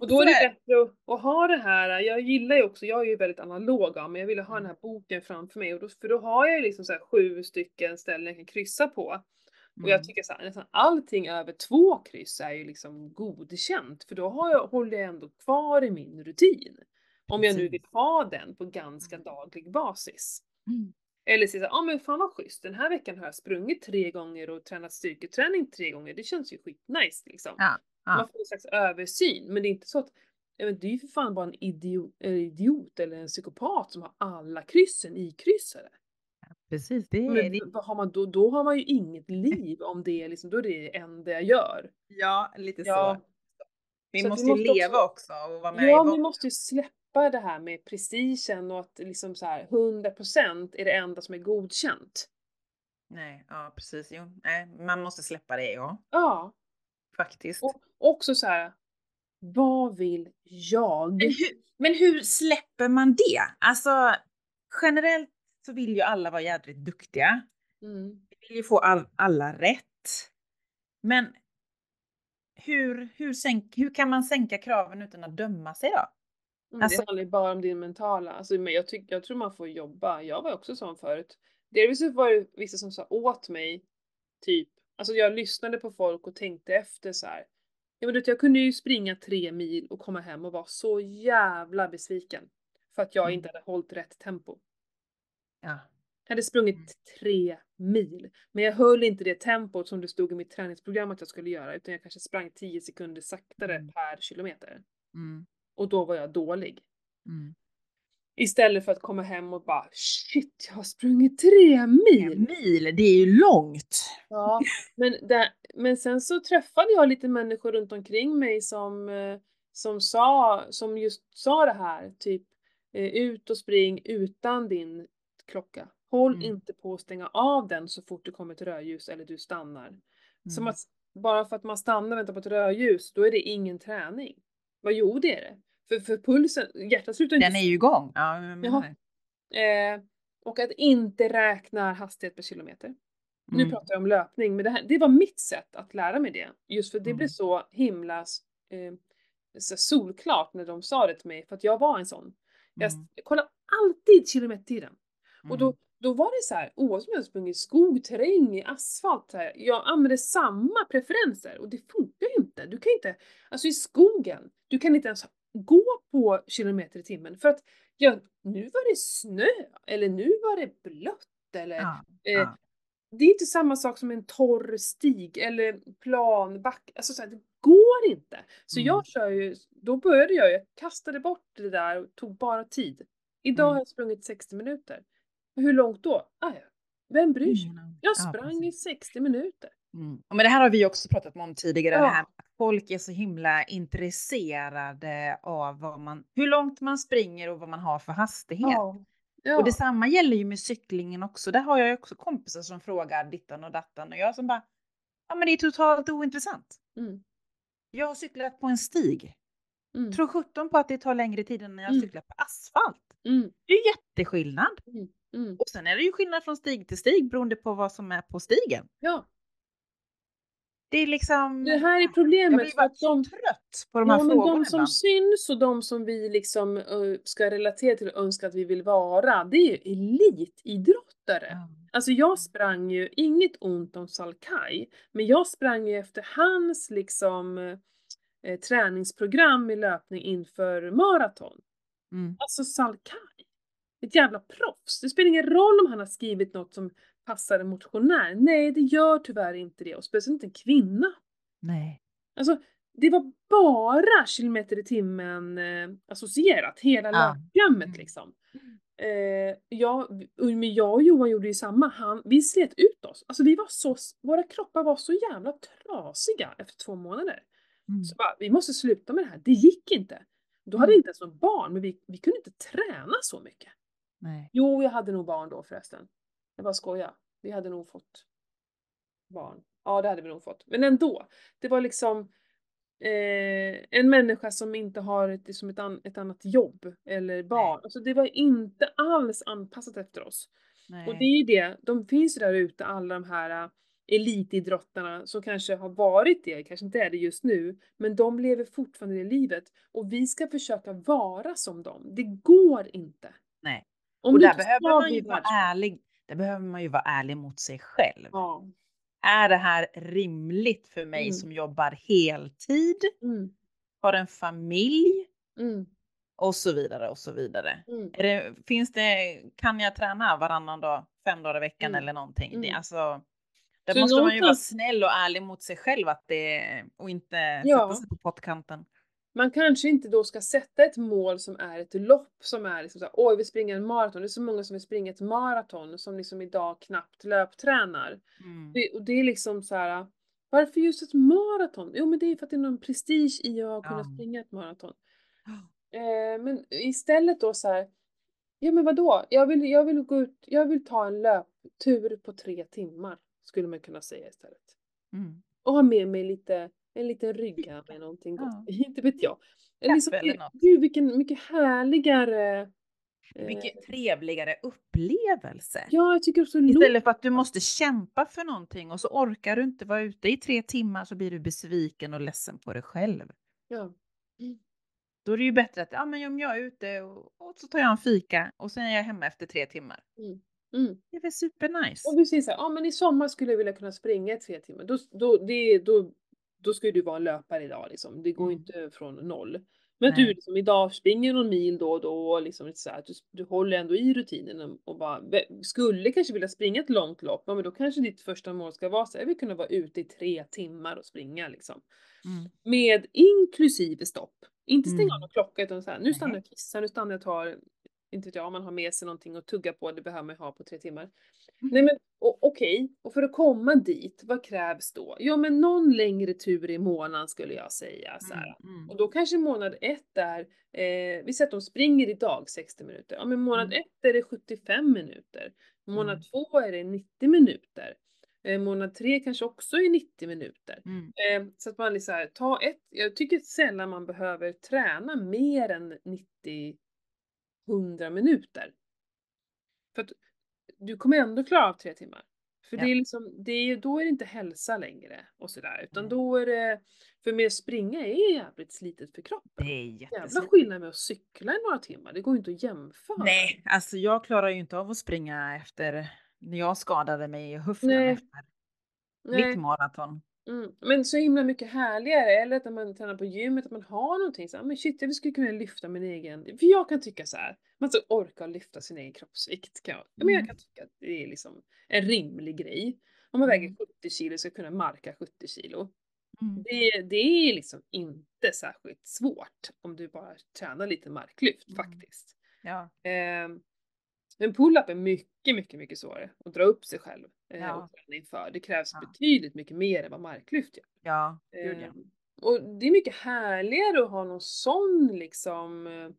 [SPEAKER 1] Och då är det bättre att, ha det här, jag gillar ju också, jag är ju väldigt analog av men jag ville ha
[SPEAKER 2] Mm.
[SPEAKER 1] den här boken framför mig och då, för då har jag ju liksom så sju stycken ställen jag kan kryssa på. Och jag
[SPEAKER 2] Mm.
[SPEAKER 1] tycker så här, nästan allting över två kryss är ju liksom godkänt för då har jag, håller jag ändå kvar i min rutin. Om jag nu vill ha den på ganska
[SPEAKER 2] Mm.
[SPEAKER 1] daglig basis.
[SPEAKER 2] Mm.
[SPEAKER 1] Eller säga ja ah, men fan vad schysst, den här veckan har jag sprungit tre gånger och tränat styrketräning tre gånger, det känns ju skitnice liksom.
[SPEAKER 2] Ja. Ja.
[SPEAKER 1] Man får en slags översyn, men det är inte så att vet, det är ju för fan bara en idiot, en idiot eller en psykopat som har alla kryssen ikryssade.
[SPEAKER 2] Precis, det är
[SPEAKER 1] Men
[SPEAKER 2] det.
[SPEAKER 1] har man då, då har man ju inget liv om det är liksom, då är det det enda jag gör.
[SPEAKER 2] Ja, lite
[SPEAKER 1] Ja.
[SPEAKER 2] så. Vi
[SPEAKER 1] Så
[SPEAKER 2] måste ju
[SPEAKER 1] måste
[SPEAKER 2] leva också och vara med i
[SPEAKER 1] Ja, vi måste ju släppa det här med prestigen och att liksom så här 100% är det enda som är godkänt.
[SPEAKER 2] Nej, ja precis. Jo, nej, man måste släppa det, ja.
[SPEAKER 1] Ja,
[SPEAKER 2] Faktiskt.
[SPEAKER 1] och också så här. Vad vill jag?
[SPEAKER 2] Men hur, men hur släpper man det? Alltså generellt så vill ju alla vara jädrigt duktiga.
[SPEAKER 1] Mm.
[SPEAKER 2] Vi vill ju få all, alla rätt. Men hur, hur, sänk, hur kan man sänka kraven utan att döma sig då?
[SPEAKER 1] Mm,
[SPEAKER 2] Alltså-
[SPEAKER 1] det handlar ju bara om din mentala. Alltså, men jag, tyck, jag tror man får jobba. Jag var också sån förut. Delvis så var det vissa som sa åt mig, typ, alltså jag lyssnade på folk och tänkte efter så här. Ja, men du jag kunde ju springa tre mil och komma hem och vara så jävla besviken. För att jag
[SPEAKER 2] Mm.
[SPEAKER 1] inte hade hållit rätt tempo.
[SPEAKER 2] Ja.
[SPEAKER 1] Jag hade sprungit
[SPEAKER 2] Mm.
[SPEAKER 1] tre mil. Men jag höll inte det tempot som det stod i mitt träningsprogram att jag skulle göra. Utan jag kanske sprang 10 sekunder saktare
[SPEAKER 2] Mm.
[SPEAKER 1] per kilometer.
[SPEAKER 2] Mm.
[SPEAKER 1] Och då var jag dålig. Istället för att komma hem och bara shit, jag har sprungit tre
[SPEAKER 2] En
[SPEAKER 1] mil.
[SPEAKER 2] mil, det är ju långt.
[SPEAKER 1] Ja, men, där, men sen så träffade jag lite människor runt omkring mig som, eh, som sa, som just sa det här, typ eh, ut och spring utan din klocka. Håll
[SPEAKER 2] Mm.
[SPEAKER 1] inte på att stänga av den så fort det kommer ett rödljus eller du stannar. Som
[SPEAKER 2] Mm.
[SPEAKER 1] att bara för att man stannar och väntar på ett rödljus, då är det ingen träning. Vad jo det är det. För, för pulsen, hjärtat slutar inte
[SPEAKER 2] Den är ju igång. Ja, det.
[SPEAKER 1] Eh, och att inte räkna hastighet per kilometer. Nu
[SPEAKER 2] Mm.
[SPEAKER 1] pratar jag om löpning, men det, här, det var mitt sätt att lära mig det. Just för det
[SPEAKER 2] Mm.
[SPEAKER 1] blev så himla eh, så solklart när de sa det till mig, för att jag var en sån. Jag,
[SPEAKER 2] Mm.
[SPEAKER 1] kollar alltid kilometertiden. Och
[SPEAKER 2] Mm.
[SPEAKER 1] då, då var det så här, oavsett om jag sprungit i skog, terräng, i asfalt, så här, jag använde samma preferenser och det funkar ju inte. Du kan inte, alltså i skogen, du kan inte ens gå på kilometer i timmen för att ja, nu var det snö eller nu var det blött eller
[SPEAKER 2] Ja,
[SPEAKER 1] eh,
[SPEAKER 2] ja.
[SPEAKER 1] det är inte samma sak som en torr stig eller plan back, alltså så här, det går inte. Så
[SPEAKER 2] Mm.
[SPEAKER 1] jag kör ju, då började jag, jag kastade bort det där och tog bara tid. Idag
[SPEAKER 2] Mm.
[SPEAKER 1] har jag sprungit 60 minuter. Hur långt då? Ah, ja. Vem bryr sig? Jag
[SPEAKER 2] Ja,
[SPEAKER 1] sprang i
[SPEAKER 2] precis.
[SPEAKER 1] 60 minuter.
[SPEAKER 2] Mm. Men det här har vi också pratat om tidigare, det
[SPEAKER 1] Ja.
[SPEAKER 2] här med att folk är så himla intresserade av vad man, hur långt man springer och vad man har för hastighet.
[SPEAKER 1] Ja.
[SPEAKER 2] Och detsamma gäller ju med cyklingen också. Där har jag också kompisar som frågar dittan och dattan och jag som bara, ja men det är totalt ointressant.
[SPEAKER 1] Mm.
[SPEAKER 2] Jag har cyklat på en stig.
[SPEAKER 1] Mm.
[SPEAKER 2] Tror 17 på att det tar längre tid än när jag
[SPEAKER 1] Mm.
[SPEAKER 2] cyklar på asfalt.
[SPEAKER 1] Mm.
[SPEAKER 2] Det är ju jätteskillnad.
[SPEAKER 1] Mm. Mm.
[SPEAKER 2] Och sen är det ju skillnad från stig till stig beroende på vad som är på stigen.
[SPEAKER 1] Ja,
[SPEAKER 2] Det är liksom...
[SPEAKER 1] det här är
[SPEAKER 2] Jag
[SPEAKER 1] problemet.
[SPEAKER 2] blir
[SPEAKER 1] för
[SPEAKER 2] bara
[SPEAKER 1] att de,
[SPEAKER 2] trött på de
[SPEAKER 1] ja,
[SPEAKER 2] här
[SPEAKER 1] men
[SPEAKER 2] frågorna
[SPEAKER 1] de som
[SPEAKER 2] ibland.
[SPEAKER 1] syns och de som vi liksom ska relatera till och önska att vi vill vara, det är ju elitidrottare.
[SPEAKER 2] Ja.
[SPEAKER 1] Alltså jag sprang ju, inget ont om Salkai, men jag sprang ju efter hans liksom eh, träningsprogram i löpning inför maraton.
[SPEAKER 2] Mm.
[SPEAKER 1] Alltså Salkai, ett jävla proffs. Det spelar ingen roll om han har skrivit något som passar en motionär. Nej, det gör tyvärr inte det och speciellt inte en kvinna.
[SPEAKER 2] Nej.
[SPEAKER 1] Alltså, det var bara kilometer i timmen eh, associerat, hela
[SPEAKER 2] Ja.
[SPEAKER 1] löpprogrammet
[SPEAKER 2] Mm.
[SPEAKER 1] liksom. Eh, jag, men jag och Johan gjorde ju samma, han, vi slet ut oss. Alltså vi var så, våra kroppar var så jävla trasiga efter två månader.
[SPEAKER 2] Mm.
[SPEAKER 1] Så bara, vi måste sluta med det här, det gick inte. Då hade
[SPEAKER 2] Mm.
[SPEAKER 1] jag inte ens någon barn, men vi, vi kunde inte träna så mycket.
[SPEAKER 2] Nej.
[SPEAKER 1] Jo, jag hade nog barn då förresten. Jag bara skojar. Vi hade nog fått barn. Ja, det hade vi nog fått. Men ändå. Det var liksom eh, en människa som inte har ett, som ett, an, ett annat jobb eller barn. Alltså det var inte alls anpassat efter oss.
[SPEAKER 2] Nej.
[SPEAKER 1] Och det är ju det, de finns ju där ute alla de här äh, elitidrottarna som kanske har varit det, kanske inte är det just nu, men de lever fortfarande det livet. Och vi ska försöka vara som dem. Det går inte.
[SPEAKER 2] Nej.
[SPEAKER 1] Om
[SPEAKER 2] och där behöver man ju vara ärlig. Där behöver man ju vara ärlig mot sig själv.
[SPEAKER 1] Ja.
[SPEAKER 2] Är det här rimligt för mig
[SPEAKER 1] Mm.
[SPEAKER 2] som jobbar heltid,
[SPEAKER 1] Mm.
[SPEAKER 2] har en familj
[SPEAKER 1] Mm.
[SPEAKER 2] och så vidare och så vidare.
[SPEAKER 1] Mm.
[SPEAKER 2] Det, finns det, kan jag träna varannan dag, fem dagar i veckan
[SPEAKER 1] Mm.
[SPEAKER 2] eller någonting? Det,
[SPEAKER 1] Mm.
[SPEAKER 2] alltså, där
[SPEAKER 1] Så
[SPEAKER 2] måste man ju vara snäll och ärlig mot sig själv att det, och inte
[SPEAKER 1] Ja.
[SPEAKER 2] sätta sig på pottkanten.
[SPEAKER 1] Man kanske inte då ska sätta ett mål som är ett lopp som är liksom såhär, oj vi springer en maraton. Det är så många som vill springa ett maraton som liksom idag knappt löptränar.
[SPEAKER 2] Mm.
[SPEAKER 1] Det, och det är liksom så här. Varför just ett maraton? Jo men det är för att det är någon prestige i att kunna
[SPEAKER 2] Ja.
[SPEAKER 1] springa ett maraton. Eh, men istället då så här. Ja men vadå? Jag vill, jag vill gå ut, jag vill ta en löptur på tre timmar. Skulle man kunna säga istället.
[SPEAKER 2] Mm.
[SPEAKER 1] Och ha med mig lite, en liten rygga med någonting gott.
[SPEAKER 2] Ja.
[SPEAKER 1] Inte vet jag.
[SPEAKER 2] Kaffe
[SPEAKER 1] Liksom,
[SPEAKER 2] eller något.
[SPEAKER 1] Gud vilken mycket härligare. eh,
[SPEAKER 2] Mycket trevligare upplevelse.
[SPEAKER 1] Ja jag tycker också
[SPEAKER 2] Istället för att du måste kämpa för någonting och så orkar du inte vara ute i tre timmar så blir du besviken och ledsen på dig själv.
[SPEAKER 1] Ja.
[SPEAKER 2] Då är det ju bättre att ja, men om jag är ute och, och så tar jag en fika och sen är jag hemma efter tre timmar.
[SPEAKER 1] Mm.
[SPEAKER 2] Det är väl supernice?
[SPEAKER 1] Och säger så här, ja men i sommar skulle jag vilja kunna springa i tre timmar. Då, då, det, då, då ska ju du vara en löpare idag liksom. Det går ju
[SPEAKER 2] Mm.
[SPEAKER 1] inte från noll. Men
[SPEAKER 2] Nej.
[SPEAKER 1] du liksom idag springer någon mil då och då liksom lite så här, att du, du håller ändå i rutinen och- bara skulle kanske vilja springa ett långt lopp. Ja men då kanske ditt första mål ska vara så här, jag vill kunna vara ute i tre timmar och springa liksom.
[SPEAKER 2] Mm.
[SPEAKER 1] Med inklusive stopp. Inte stänga
[SPEAKER 2] Mm.
[SPEAKER 1] av någon klocka utan så här, nu stannar jag och kissar, nu stannar jag och tar, inte vet jag, om man har med sig någonting att tugga på, det behöver man ju ha på tre timmar.
[SPEAKER 2] Mm.
[SPEAKER 1] Nej men okej, och för att komma dit, vad krävs då? Ja men någon längre tur i månaden skulle jag säga. Så.
[SPEAKER 2] Mm. Mm.
[SPEAKER 1] Och då kanske månad ett är, eh, vi säger att de springer idag 60 minuter. Ja men månad
[SPEAKER 2] Mm.
[SPEAKER 1] ett är det 75 minuter. Månad
[SPEAKER 2] Mm.
[SPEAKER 1] två är det 90 minuter. Eh, månad tre kanske också är 90 minuter.
[SPEAKER 2] Mm.
[SPEAKER 1] Eh, så att man liksom ta ett, jag tycker sällan man behöver träna mer än 90-100 minuter. För att du kommer ändå klara av tre timmar. För
[SPEAKER 2] Ja.
[SPEAKER 1] det är liksom, det är, då är det inte hälsa längre och sådär, utan
[SPEAKER 2] Nej.
[SPEAKER 1] då är det, för med springa är jävligt slitet för kroppen.
[SPEAKER 2] Det är
[SPEAKER 1] Jävla skillnad med att cykla i några timmar, det går ju inte att jämföra.
[SPEAKER 2] Nej, alltså jag klarar ju inte av att springa efter när jag skadade mig i höften
[SPEAKER 1] Nej.
[SPEAKER 2] efter
[SPEAKER 1] Nej.
[SPEAKER 2] mitt maraton.
[SPEAKER 1] Mm. Men så himla mycket härligare, eller att när man tränar på gymmet, att man har någonting så här, men shit jag skulle kunna lyfta min egen, för jag kan tycka så här, man ska orka lyfta sin egen kroppsvikt. Kan jag, ja, men jag
[SPEAKER 2] Mm.
[SPEAKER 1] kan tycka att det är liksom en rimlig grej. Om man väger
[SPEAKER 2] Mm.
[SPEAKER 1] 70 kilo ska kunna marka 70 kilo.
[SPEAKER 2] Mm.
[SPEAKER 1] Det, det är liksom inte särskilt svårt om du bara tränar lite marklyft
[SPEAKER 2] Mm.
[SPEAKER 1] faktiskt.
[SPEAKER 2] Ja,
[SPEAKER 1] Ehm, men pull-up är mycket, mycket, mycket svårare att dra upp sig själv eh,
[SPEAKER 2] Ja.
[SPEAKER 1] och träna inför. Det krävs
[SPEAKER 2] Ja.
[SPEAKER 1] betydligt mycket mer än vad marklyft gör.
[SPEAKER 2] ja, gud ja.
[SPEAKER 1] Ehm, och det är mycket härligare att ha någon sån liksom, eh,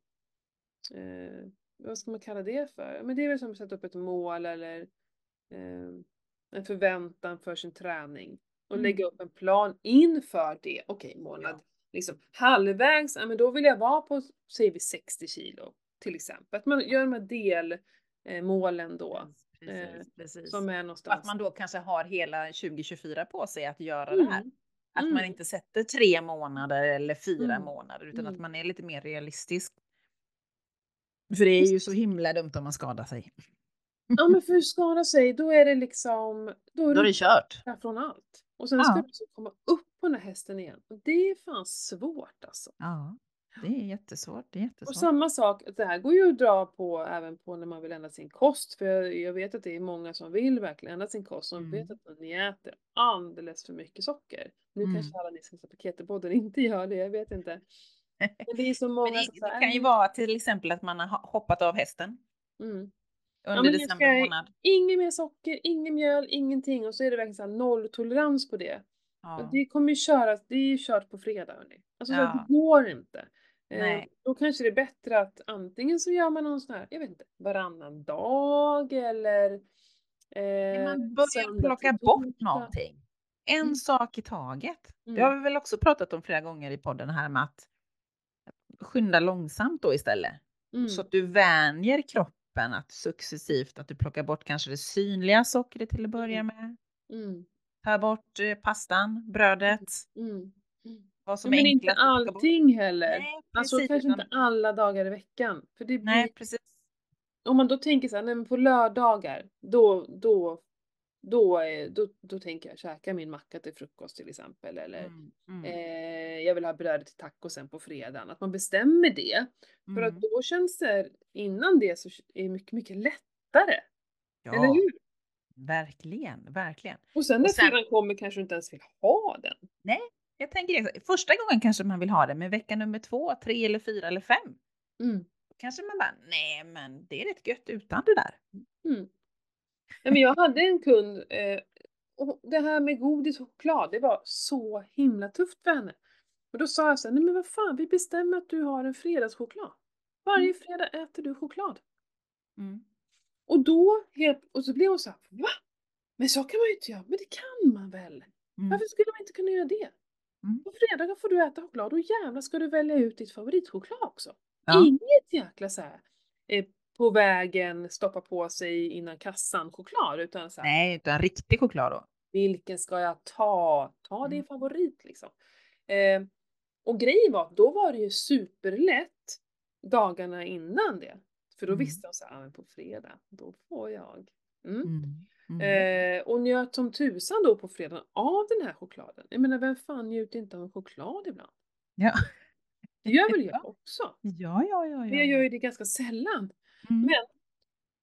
[SPEAKER 1] eh, vad ska man kalla det för? Men det är väl som att sätta upp ett mål eller eh, en förväntan för sin träning. Och
[SPEAKER 2] Mm.
[SPEAKER 1] lägga upp en plan inför det. Okej, månad.
[SPEAKER 2] Ja.
[SPEAKER 1] Liksom halvvägs, ja, men då vill jag vara på, säger vi 60 kilo till exempel. Att man gör de här delmålen då.
[SPEAKER 2] Precis,
[SPEAKER 1] eh,
[SPEAKER 2] precis.
[SPEAKER 1] Som är någonstans.
[SPEAKER 2] att man då kanske har hela 2024 på sig att göra det här.
[SPEAKER 1] Mm.
[SPEAKER 2] Att man
[SPEAKER 1] Mm.
[SPEAKER 2] inte sätter tre månader eller fyra
[SPEAKER 1] Mm.
[SPEAKER 2] månader utan
[SPEAKER 1] Mm.
[SPEAKER 2] att man är lite mer realistisk. För det är ju så himla dumt om man skadar sig.
[SPEAKER 1] Ja men för att skada sig, då är det liksom, då är
[SPEAKER 2] Då är
[SPEAKER 1] det
[SPEAKER 2] kört.
[SPEAKER 1] från allt. Och sen
[SPEAKER 2] Ja.
[SPEAKER 1] ska du liksom komma upp på den här hästen igen. Och det är fan svårt alltså.
[SPEAKER 2] Ja, det är jättesvårt. Det är
[SPEAKER 1] Och
[SPEAKER 2] jättesvårt.
[SPEAKER 1] samma sak, det här går ju att dra på även på när man vill ändra sin kost. För jag, jag vet att det är många som vill verkligen ändra sin kost. Som
[SPEAKER 2] Mm.
[SPEAKER 1] vet att ni äter alldeles för mycket socker. Nu
[SPEAKER 2] Mm.
[SPEAKER 1] kanske alla ni som på Keto-podden inte gör det, jag vet inte. Men det är så många
[SPEAKER 2] det, det kan ju vara till exempel att man har ho- hoppat av hästen
[SPEAKER 1] mm.
[SPEAKER 2] under
[SPEAKER 1] jag
[SPEAKER 2] december månad.
[SPEAKER 1] Inget mer socker, ingen mjöl, ingenting. Och så är det verkligen så nolltolerans på det. Och
[SPEAKER 2] Ja.
[SPEAKER 1] det kommer ju köras, det är ju kört på fredag hörni. Alltså så
[SPEAKER 2] Ja.
[SPEAKER 1] det går inte. Eh,
[SPEAKER 2] Nej.
[SPEAKER 1] då kanske det är bättre att antingen så gör man någon sån här, jag vet inte, varannan dag eller eh,
[SPEAKER 2] Man börjar plocka bort någonting. En
[SPEAKER 1] Mm.
[SPEAKER 2] sak i taget. Det
[SPEAKER 1] Mm.
[SPEAKER 2] har vi väl också pratat om flera gånger i podden här med att skynda långsamt då istället.
[SPEAKER 1] Mm.
[SPEAKER 2] Så att du vänjer kroppen att successivt att du plockar bort kanske det synliga sockret till att börja med.
[SPEAKER 1] Mm.
[SPEAKER 2] Ta bort eh, pastan, brödet,
[SPEAKER 1] Mm. Mm.
[SPEAKER 2] vad
[SPEAKER 1] Ja,
[SPEAKER 2] som
[SPEAKER 1] men
[SPEAKER 2] är
[SPEAKER 1] inte allting heller.
[SPEAKER 2] Nej,
[SPEAKER 1] alltså
[SPEAKER 2] precis,
[SPEAKER 1] kanske
[SPEAKER 2] utan-
[SPEAKER 1] inte alla dagar i veckan. För det blir,
[SPEAKER 2] Nej, precis.
[SPEAKER 1] om man då tänker så här, nej men på lördagar, då, då, då, är, då, då tänker jag käka min macka till frukost till exempel. Eller
[SPEAKER 2] Mm, mm,
[SPEAKER 1] eh, jag vill ha brödet till tacosen på fredagen. Att man bestämmer det. För att
[SPEAKER 2] mm.
[SPEAKER 1] då känns det, innan det så är det mycket, mycket lättare. Eller
[SPEAKER 2] Ja,
[SPEAKER 1] hur?
[SPEAKER 2] verkligen, verkligen.
[SPEAKER 1] Och sen när
[SPEAKER 2] Och sen-
[SPEAKER 1] kommer kanske du inte ens vill ha den.
[SPEAKER 2] Jag tänker. Första gången kanske man vill ha det, men vecka nummer två, tre eller fyra eller fem.
[SPEAKER 1] Mm.
[SPEAKER 2] Kanske man bara, nej men det är rätt gött utan det där.
[SPEAKER 1] Mm. Nej, men jag hade en kund, eh, och det här med godis och choklad, det var så himla tufft för henne. Och då sa jag så här, nej men vad fan, vi bestämmer att du har en fredagschoklad. Varje
[SPEAKER 2] Mm.
[SPEAKER 1] fredag äter du choklad.
[SPEAKER 2] Mm.
[SPEAKER 1] Och då, helt, och så blev hon så här, va? Men så kan man ju inte göra. Men det kan man väl?
[SPEAKER 2] Mm.
[SPEAKER 1] Varför skulle man inte kunna göra det?
[SPEAKER 2] Mm.
[SPEAKER 1] På fredagar får du äta choklad och jävlar ska du välja ut ditt favoritchoklad också.
[SPEAKER 2] Ja.
[SPEAKER 1] Inget jäkla så här, eh, på vägen stoppa på sig innan kassan choklad utan så här,
[SPEAKER 2] Nej, utan riktig choklad då.
[SPEAKER 1] vilken ska jag ta? Ta din
[SPEAKER 2] Mm.
[SPEAKER 1] favorit liksom. Eh, och grejen var, då var det ju superlätt dagarna innan det. För då
[SPEAKER 2] Mm.
[SPEAKER 1] visste jag så här, ah, men på fredag, då får jag. Mm.
[SPEAKER 2] Mm.
[SPEAKER 1] Eh, och njöt som tusan då på fredagen av den här chokladen. Jag menar, vem fan njuter inte av en choklad ibland?
[SPEAKER 2] Ja.
[SPEAKER 1] Det gör väl jag
[SPEAKER 2] Ja.
[SPEAKER 1] också?
[SPEAKER 2] Ja, ja, ja,
[SPEAKER 1] Men
[SPEAKER 2] ja.
[SPEAKER 1] jag gör ju det ganska sällan.
[SPEAKER 2] Mm.
[SPEAKER 1] Men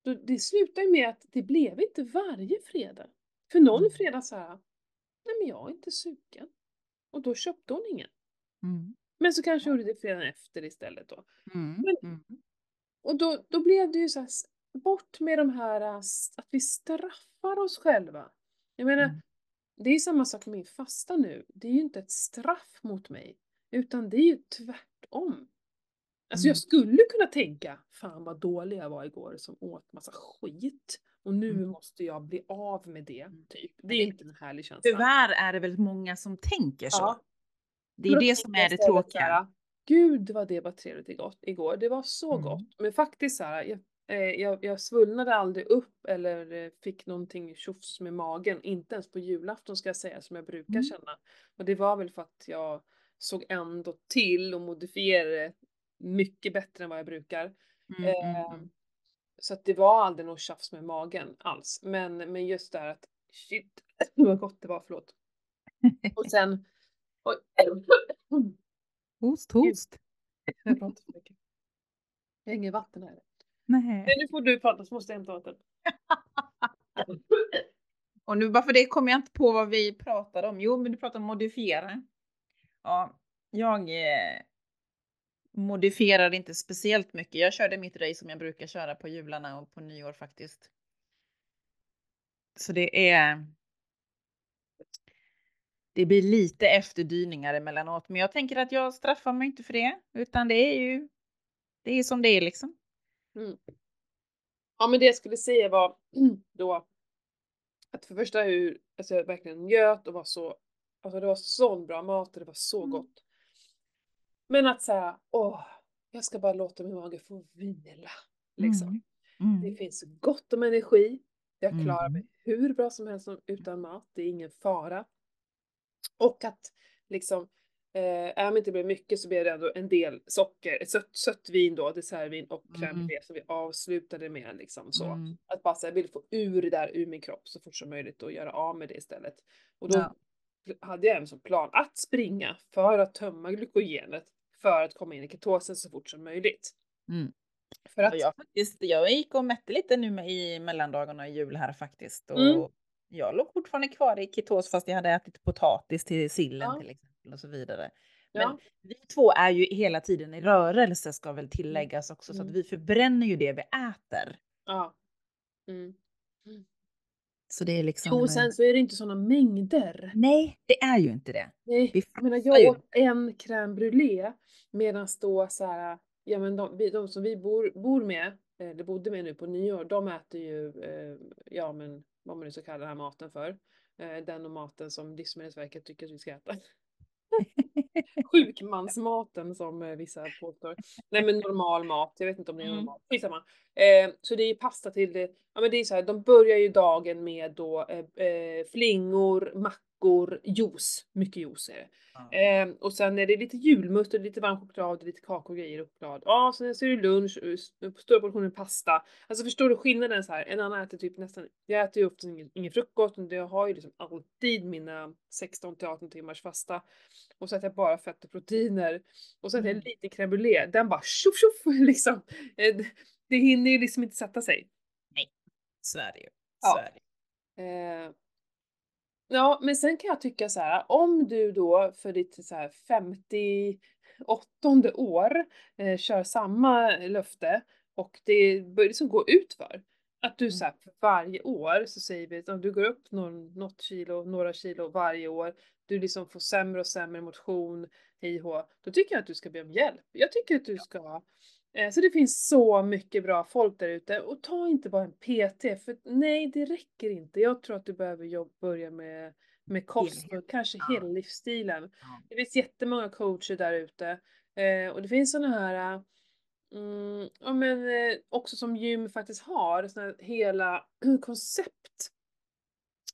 [SPEAKER 1] då, det slutar ju med att det blev inte varje fredag. För någon
[SPEAKER 2] Mm.
[SPEAKER 1] fredag sa jag, nej men jag är inte sugen. Och då köpte hon ingen.
[SPEAKER 2] Mm.
[SPEAKER 1] Men så kanske jag gjorde det fredagen efter istället då.
[SPEAKER 2] Mm.
[SPEAKER 1] Men-
[SPEAKER 2] Mm.
[SPEAKER 1] Och då, då blev det ju så här, bort med de här, äh, att vi straffar oss själva. Jag menar,
[SPEAKER 2] Mm.
[SPEAKER 1] det är samma sak med min fasta nu. Det är ju inte ett straff mot mig. Utan det är ju tvärtom. Alltså
[SPEAKER 2] Mm.
[SPEAKER 1] jag skulle kunna tänka, fan vad dålig jag var igår som åt massa skit. Och nu
[SPEAKER 2] Mm.
[SPEAKER 1] måste jag bli av med det,
[SPEAKER 2] Mm.
[SPEAKER 1] typ. Det är inte en härlig känsla.
[SPEAKER 2] Tyvärr är det väl många som tänker så.
[SPEAKER 1] Ja.
[SPEAKER 2] Det
[SPEAKER 1] För
[SPEAKER 2] är
[SPEAKER 1] då
[SPEAKER 2] det som är det tråkiga.
[SPEAKER 1] Gud vad det var trevligt igår. Det var så
[SPEAKER 2] Mm.
[SPEAKER 1] gott. Men faktiskt så här, jag, jag, jag svullnade aldrig upp eller eh, fick någonting tjofs med magen. Inte ens på julafton ska jag säga som jag brukar
[SPEAKER 2] Mm.
[SPEAKER 1] känna. Och det var väl för att jag såg ändå till och modifierade mycket bättre än vad jag brukar.
[SPEAKER 2] Mm, mm,
[SPEAKER 1] Eh,
[SPEAKER 2] mm.
[SPEAKER 1] så att det var aldrig något tjafs med magen alls. Men, men just det här att shit vad gott det var, förlåt. Och sen... Oj.
[SPEAKER 2] Host, host.
[SPEAKER 1] Jag pratar för mycket. Jag har inget vatten här.
[SPEAKER 2] Nej.
[SPEAKER 1] Nej, nu får du prata så måste jag hämta vatten.
[SPEAKER 2] Och nu bara för det kommer jag inte på vad vi pratade om. Jo, men du pratade om modifiera. Ja, jag eh, modifierar inte speciellt mycket. Jag körde mitt race som jag brukar köra på jularna och på nyår faktiskt. Så det är. Det blir lite efterdyningar emellanåt, men jag tänker att jag straffar mig inte för det, utan det är ju. Det är som det är liksom.
[SPEAKER 1] Ja men det jag skulle säga var då att för första hur alltså jag verkligen njöt och var så, alltså det var sån bra mat och det var så
[SPEAKER 2] Mm.
[SPEAKER 1] gott. Men att säga, åh, jag ska bara låta min mage få vila. Liksom.
[SPEAKER 2] Mm.
[SPEAKER 1] Det finns gott om energi. Jag klarar
[SPEAKER 2] Mm.
[SPEAKER 1] mig hur bra som helst utan mat. Det är ingen fara. Och att liksom, eh, även om det inte blir mycket så blir det ändå en del socker, ett sött, sött vin då, dessertvin och crème
[SPEAKER 2] Mm.
[SPEAKER 1] som vi avslutade med liksom så.
[SPEAKER 2] Mm.
[SPEAKER 1] Att bara säga, jag vill få ur det där ur min kropp så fort som möjligt och göra av med det istället. Och då
[SPEAKER 2] Ja.
[SPEAKER 1] hade jag även som plan att springa för att tömma glykogenet för att komma in i ketosen så fort som möjligt.
[SPEAKER 2] Mm.
[SPEAKER 1] För att,
[SPEAKER 2] Ja, jag, faktiskt, jag gick och mätte lite nu i mellandagarna i jul här faktiskt. Och
[SPEAKER 1] Mm.
[SPEAKER 2] Jag låg fortfarande kvar i ketos fast jag hade ätit potatis till sillen
[SPEAKER 1] Ja.
[SPEAKER 2] till exempel och så vidare.
[SPEAKER 1] ja,
[SPEAKER 2] Men vi två är ju hela tiden i rörelse ska väl tilläggas också så att
[SPEAKER 1] Mm.
[SPEAKER 2] vi förbränner ju det vi äter.
[SPEAKER 1] ja. Mm.
[SPEAKER 2] Så det är liksom.
[SPEAKER 1] Jo,
[SPEAKER 2] eh,
[SPEAKER 1] sen så är det inte sådana mängder.
[SPEAKER 2] Nej, det är ju inte det.
[SPEAKER 1] Nej,
[SPEAKER 2] Vi
[SPEAKER 1] jag menar jag åt en crème brûlée medan då så här, ja men de, vi, de som vi bor, bor med, eller bodde med nu på nyår, de äter ju, eh, ja men vad man nu ska kalla den här maten för. Eh, den och maten som Livsmedelsverket tycker att vi ska äta. Sjukmansmaten som eh, vissa påstår. Nej men normal mat, jag vet inte om det är
[SPEAKER 2] Mm.
[SPEAKER 1] normal. Skitsamma. Eh, så det är pasta till. Ja men det är så här, de börjar ju dagen med då eh, eh, flingor, mackor, juice. Mycket juice är det.
[SPEAKER 2] Ja.
[SPEAKER 1] Eh, och sen är det lite julmust och lite varm choklad lite kakor och grejer och choklad. Ja, sen så är det lunch, eh, s- stora portioner pasta. Alltså förstår du skillnaden så här? En annan äter typ nästan, jag äter ju ofta ingen, ingen frukost, men jag har ju liksom alltid mina 16 till 18 timmars fasta. Och så äter jag bara fett och proteiner. Och så äter jag
[SPEAKER 2] Mm.
[SPEAKER 1] lite crème brûlée, den bara tjoff tjoff liksom. Eh, det- hinner ju liksom inte sätta sig.
[SPEAKER 2] Så är det ju.
[SPEAKER 1] Ja.
[SPEAKER 2] Så är det.
[SPEAKER 1] Eh, ja, men sen kan jag tycka så här, om du då för ditt så här 58 år eh, kör samma löfte och det börjar liksom gå ut för att du så här, för varje år så säger vi att om du går upp någon, något kilo, några kilo varje år, du liksom får sämre och sämre motion, hej då tycker jag att du ska be om hjälp. Jag tycker att du ska Så det finns så mycket bra folk där ute och ta inte bara en PT för nej det räcker inte. Jag tror att du behöver jobb, börja med, med kost och kanske hela livsstilen. Det finns jättemånga coacher där ute eh, och det finns sådana här mm, ja men eh, också som gym faktiskt har sådana här hela koncept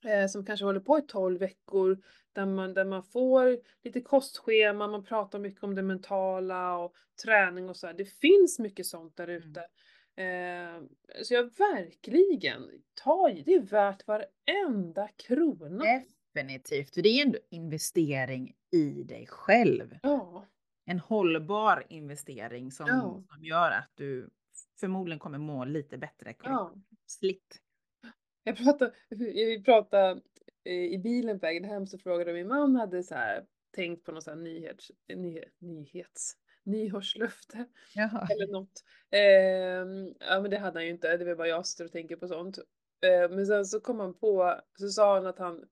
[SPEAKER 1] eh, som kanske håller på i 12 veckor där man, där man får lite kostschema, man pratar mycket om det mentala och träning och så här. Det finns mycket sånt där ute. Eh, så jag verkligen, ta i, det är värt varenda krona.
[SPEAKER 2] Definitivt, för det är ändå investering i dig själv.
[SPEAKER 1] Ja,
[SPEAKER 2] En hållbar investering som,
[SPEAKER 1] Ja.
[SPEAKER 2] som gör att du förmodligen kommer må lite bättre
[SPEAKER 1] ja.
[SPEAKER 2] kroppsligt.
[SPEAKER 1] Jag pratade, vi pratade eh, i bilen på vägen hem så frågade min man hade så här tänkt på någon här nyhets, nyhet, nyhets, nyårslöfte.
[SPEAKER 2] Jaha.
[SPEAKER 1] Eller något. Ehm, ja men det hade han ju inte, det väl bara jag som sitter och tänker på sånt. Eh, men sen så kom han på, så sa han att han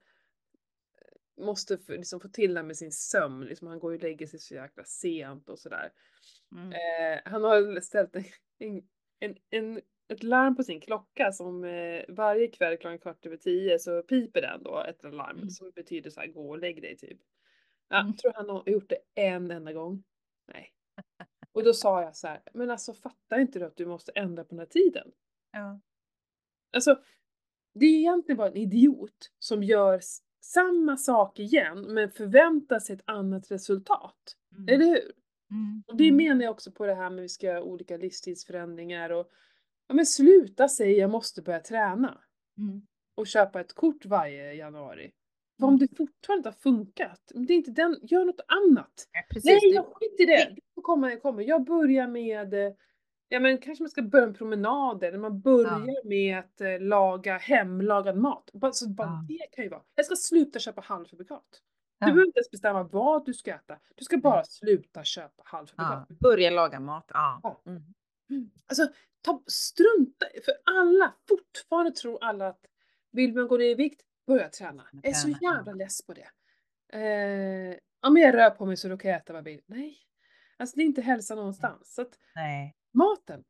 [SPEAKER 1] måste få, liksom, få till det med sin sömn, liksom, han går ju och lägger sig så jäkla sent och sådär.
[SPEAKER 2] Mm.
[SPEAKER 1] Eh, han har ställt en, en, en, ett larm på sin klocka som eh, varje kväll klockan kvart över tio så piper den då, ett larm
[SPEAKER 2] Mm.
[SPEAKER 1] som betyder så här gå och lägg dig typ. Ja,
[SPEAKER 2] Mm.
[SPEAKER 1] tror han har gjort det en enda gång. Nej. Och då sa jag så här, men alltså fattar inte du att du måste ändra på den här tiden?
[SPEAKER 2] Ja.
[SPEAKER 1] Alltså, det är egentligen bara en idiot som gör samma sak igen men förväntar sig ett annat resultat.
[SPEAKER 2] Mm.
[SPEAKER 1] Eller hur?
[SPEAKER 2] Mm.
[SPEAKER 1] Och det
[SPEAKER 2] Mm.
[SPEAKER 1] menar jag också på det här med att vi ska göra olika livsstilsförändringar och ja men sluta säga jag måste börja träna
[SPEAKER 2] Mm.
[SPEAKER 1] och köpa ett kort varje januari. För om
[SPEAKER 2] Mm.
[SPEAKER 1] det fortfarande inte har funkat, det är inte den, gör något annat.
[SPEAKER 2] Ja, precis.
[SPEAKER 1] Nej, jag skit i det. Det får komma, det kommer. Jag börjar med, ja men kanske man ska börja med promenader, eller man börjar med att eh, laga hemlagad mat. Så bara
[SPEAKER 2] Ja.
[SPEAKER 1] det kan ju vara. Jag ska sluta köpa halvfabrikat.
[SPEAKER 2] Ja.
[SPEAKER 1] Du behöver inte ens bestämma vad du ska äta. Du ska bara sluta köpa
[SPEAKER 2] ja.
[SPEAKER 1] halvfabrikat.
[SPEAKER 2] Börja laga mat. Ja.
[SPEAKER 1] Ja.
[SPEAKER 2] Mm.
[SPEAKER 1] Alltså, ta, strunta för alla, fortfarande tror alla att vill man gå ner i vikt, börja träna. Jag är så jävla less på det. Eh, om jag rör på mig så då kan jag äta vad jag vill. Nej. Alltså det är inte hälsa någonstans. Så att
[SPEAKER 2] Nej.
[SPEAKER 1] maten.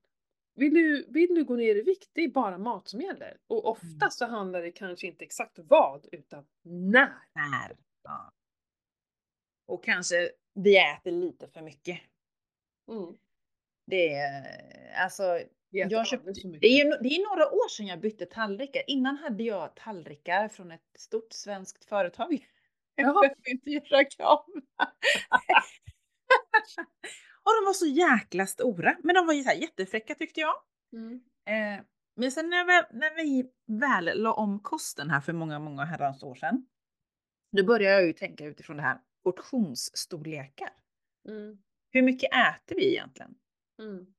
[SPEAKER 1] Vill du, vill du gå ner i vikt, det är bara mat som gäller. Och ofta
[SPEAKER 2] Mm.
[SPEAKER 1] så handlar det kanske inte exakt vad, utan när.
[SPEAKER 2] När. Ja. Och kanske vi äter lite för mycket.
[SPEAKER 1] Mm.
[SPEAKER 2] Det är alltså. Jag
[SPEAKER 1] mycket.
[SPEAKER 2] det, är, det är några år sedan jag bytte tallrikar. Innan hade jag tallrikar från ett stort svenskt företag. Jag
[SPEAKER 1] Jaha.
[SPEAKER 2] behöver inte göra reklam. och de var så jäkla stora. Men de var ju så här jättefräcka tyckte jag.
[SPEAKER 1] Mm.
[SPEAKER 2] Eh, men sen när vi, när vi väl la om kosten här för många, många herrans år sedan. Då började jag ju tänka utifrån det här portionsstorlekar.
[SPEAKER 1] Mm.
[SPEAKER 2] Hur mycket äter vi egentligen?
[SPEAKER 1] Mm.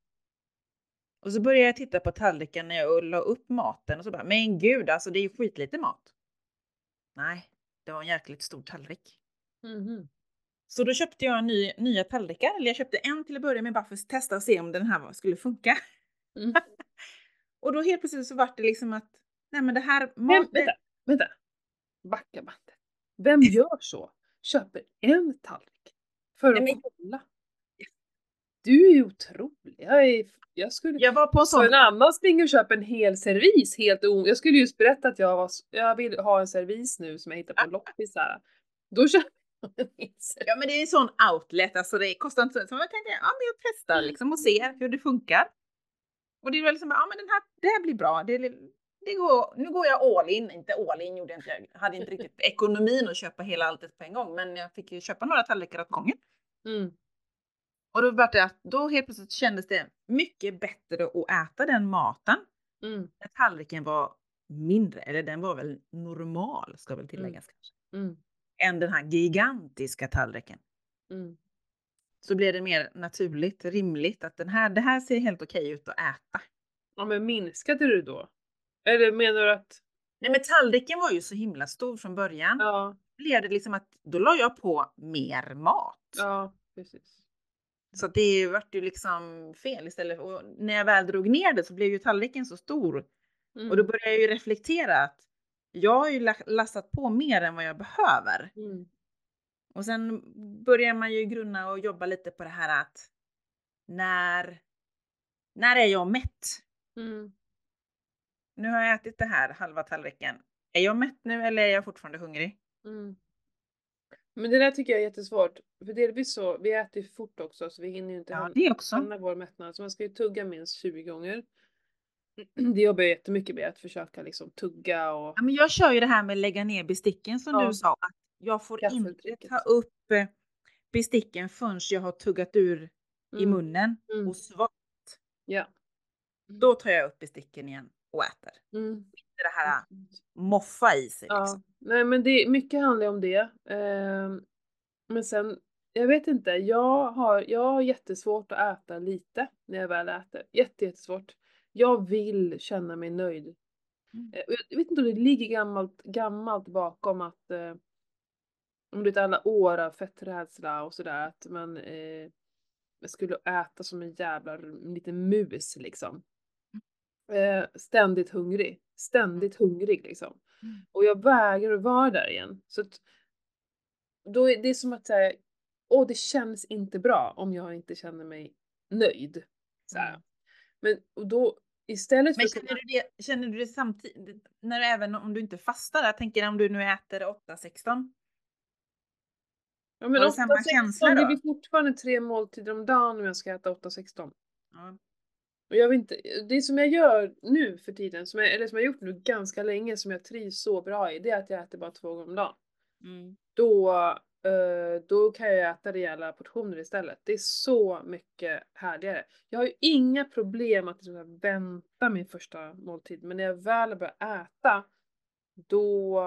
[SPEAKER 2] Och så började jag titta på tallriken när jag la upp maten och så bara, men gud alltså det är ju skitlite mat. Nej, det var en jäkligt stor tallrik.
[SPEAKER 1] Mhm.
[SPEAKER 2] Så då köpte jag ny, nya tallrikar, eller jag köpte en till att börja med bara för att testa och se om den här skulle funka.
[SPEAKER 1] Mm.
[SPEAKER 2] Och då helt plötsligt så vart det liksom att, nej men det här
[SPEAKER 1] Vem,
[SPEAKER 2] maten,
[SPEAKER 1] vänta, vänta. Backa bandet. Vem gör så? Köper en tallrik för att
[SPEAKER 2] Nej, men-
[SPEAKER 1] kolla. Du är otrolig. Jag, är, jag skulle...
[SPEAKER 2] jag var på en
[SPEAKER 1] Så
[SPEAKER 2] sån,
[SPEAKER 1] en annan springer och köper en hel servis helt o... Jag skulle just berätta att jag, var, jag vill ha en servis nu som jag hittar på loppis här. Då köper jag en servis.
[SPEAKER 2] ja men det är en sån outlet, alltså det kostar inte så, så jag tänkte, ja men jag testar liksom och ser hur det funkar. Och det var liksom, ja men den här, det här blir bra, det, det går, nu går jag all in, inte all in gjorde jag inte, jag hade inte riktigt ekonomin att köpa hela alltet på en gång, men jag fick ju köpa några tallrikar åt gången.
[SPEAKER 1] Mm.
[SPEAKER 2] Och då var det att, då helt plötsligt kändes det mycket bättre att äta den maten
[SPEAKER 1] Mm.
[SPEAKER 2] när tallriken var mindre, eller den var väl normal ska väl tilläggas kanske,
[SPEAKER 1] Mm.
[SPEAKER 2] än den här gigantiska tallriken.
[SPEAKER 1] Mm.
[SPEAKER 2] Så blev det mer naturligt, rimligt att den här, det här ser helt okej ut att äta.
[SPEAKER 1] Ja men minskade du då? Eller menar du att...
[SPEAKER 2] Nej men tallriken var ju så himla stor från början.
[SPEAKER 1] Ja,
[SPEAKER 2] Blev det liksom att då la jag på mer mat.
[SPEAKER 1] ja precis.
[SPEAKER 2] Så det vart ju liksom fel istället. Och när jag väl drog ner det så blev ju tallriken så stor.
[SPEAKER 1] Mm.
[SPEAKER 2] Och då började jag ju reflektera att jag har ju la- lastat på mer än vad jag behöver.
[SPEAKER 1] Mm.
[SPEAKER 2] Och sen börjar man ju grunna och jobba lite på det här att när, när är jag mätt?
[SPEAKER 1] Mm.
[SPEAKER 2] Nu har jag ätit det här halva tallriken. Är jag mätt nu eller är jag fortfarande hungrig?
[SPEAKER 1] Mm. Men det där tycker jag är jättesvårt. För delvis så, vi äter ju fort också så vi hinner ju inte
[SPEAKER 2] Ja, det också.
[SPEAKER 1] hamna vår mättnad. Så man ska ju tugga minst 20 gånger. Det jobbar jag jättemycket med, att försöka liksom tugga och...
[SPEAKER 2] Ja, men jag kör ju det här med lägga ner besticken som
[SPEAKER 1] Ja.
[SPEAKER 2] du sa. Att jag får inte ta upp eh, besticken förrän jag har tuggat ur i
[SPEAKER 1] Mm.
[SPEAKER 2] munnen
[SPEAKER 1] Mm.
[SPEAKER 2] och svalt.
[SPEAKER 1] Ja.
[SPEAKER 2] Då tar jag upp besticken igen och äter.
[SPEAKER 1] Mm.
[SPEAKER 2] Inte det här moffa i sig.
[SPEAKER 1] Ja,
[SPEAKER 2] Liksom.
[SPEAKER 1] Nej men det, mycket handlar om det. Ehm, men sen, jag vet inte, jag har, jag har jättesvårt att äta lite när jag väl äter. Jätte, jättesvårt. Jag vill känna mig nöjd.
[SPEAKER 2] Mm.
[SPEAKER 1] Eh, Jag vet inte om det ligger gammalt, gammalt bakom att eh, om du vet alla år av fetträdsla och sådär att man eh, skulle äta som en jävla liten mus liksom. Eh, ständigt hungrig. Ständigt hungrig liksom. Och jag vägrar att vara där igen. Så att, då är det som att säga, åh det känns inte bra om jag inte känner mig nöjd. Så här.
[SPEAKER 2] Mm.
[SPEAKER 1] Men och då istället
[SPEAKER 2] Men
[SPEAKER 1] för att
[SPEAKER 2] känner du det, känner du det samtidigt, när du, även om du inte fastar, jag tänker om du nu äter 8-16?
[SPEAKER 1] Ja men
[SPEAKER 2] Har du
[SPEAKER 1] 8,
[SPEAKER 2] samma
[SPEAKER 1] 16,
[SPEAKER 2] känsla
[SPEAKER 1] det
[SPEAKER 2] då?
[SPEAKER 1] blir fortfarande tre måltider om dagen om jag ska äta 8-16.
[SPEAKER 2] Ja.
[SPEAKER 1] Och jag vill inte, det som jag gör nu för tiden, som jag, eller som jag gjort nu ganska länge, som jag trivs så bra i, det är att jag äter bara två gånger om dagen.
[SPEAKER 2] Mm.
[SPEAKER 1] Då, eh, då kan jag äta rejäla portioner istället. Det är så mycket härligare. Jag har ju inga problem att liksom vänta min första måltid, men när jag väl börjar äta, då...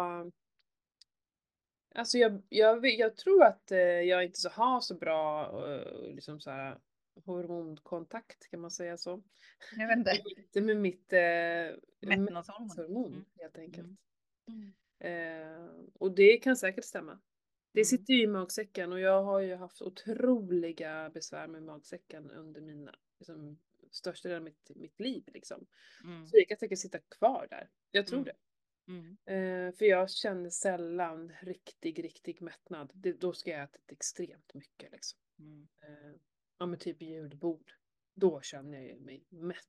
[SPEAKER 1] Alltså jag, jag, jag tror att eh, jag inte så har så bra eh, liksom så här, hormonkontakt, kan man säga så?
[SPEAKER 2] Jag vet inte.
[SPEAKER 1] Inte med mitt eh,
[SPEAKER 2] Mättnadshormon. Mm.
[SPEAKER 1] helt enkelt.
[SPEAKER 2] Mm.
[SPEAKER 1] Eh, och det kan säkert stämma. Det
[SPEAKER 2] Mm.
[SPEAKER 1] sitter ju i magsäcken och jag har ju haft otroliga besvär med magsäcken under mina, liksom, största delen av mitt, mitt liv liksom.
[SPEAKER 2] Mm.
[SPEAKER 1] Så det kan säkert sitta kvar där. Jag tror
[SPEAKER 2] Mm.
[SPEAKER 1] det.
[SPEAKER 2] Mm.
[SPEAKER 1] Eh, för jag känner sällan riktig, riktig mättnad. Det, då ska jag äta extremt mycket liksom.
[SPEAKER 2] Mm.
[SPEAKER 1] Eh, ja men typ julbord. Då känner jag mig mätt.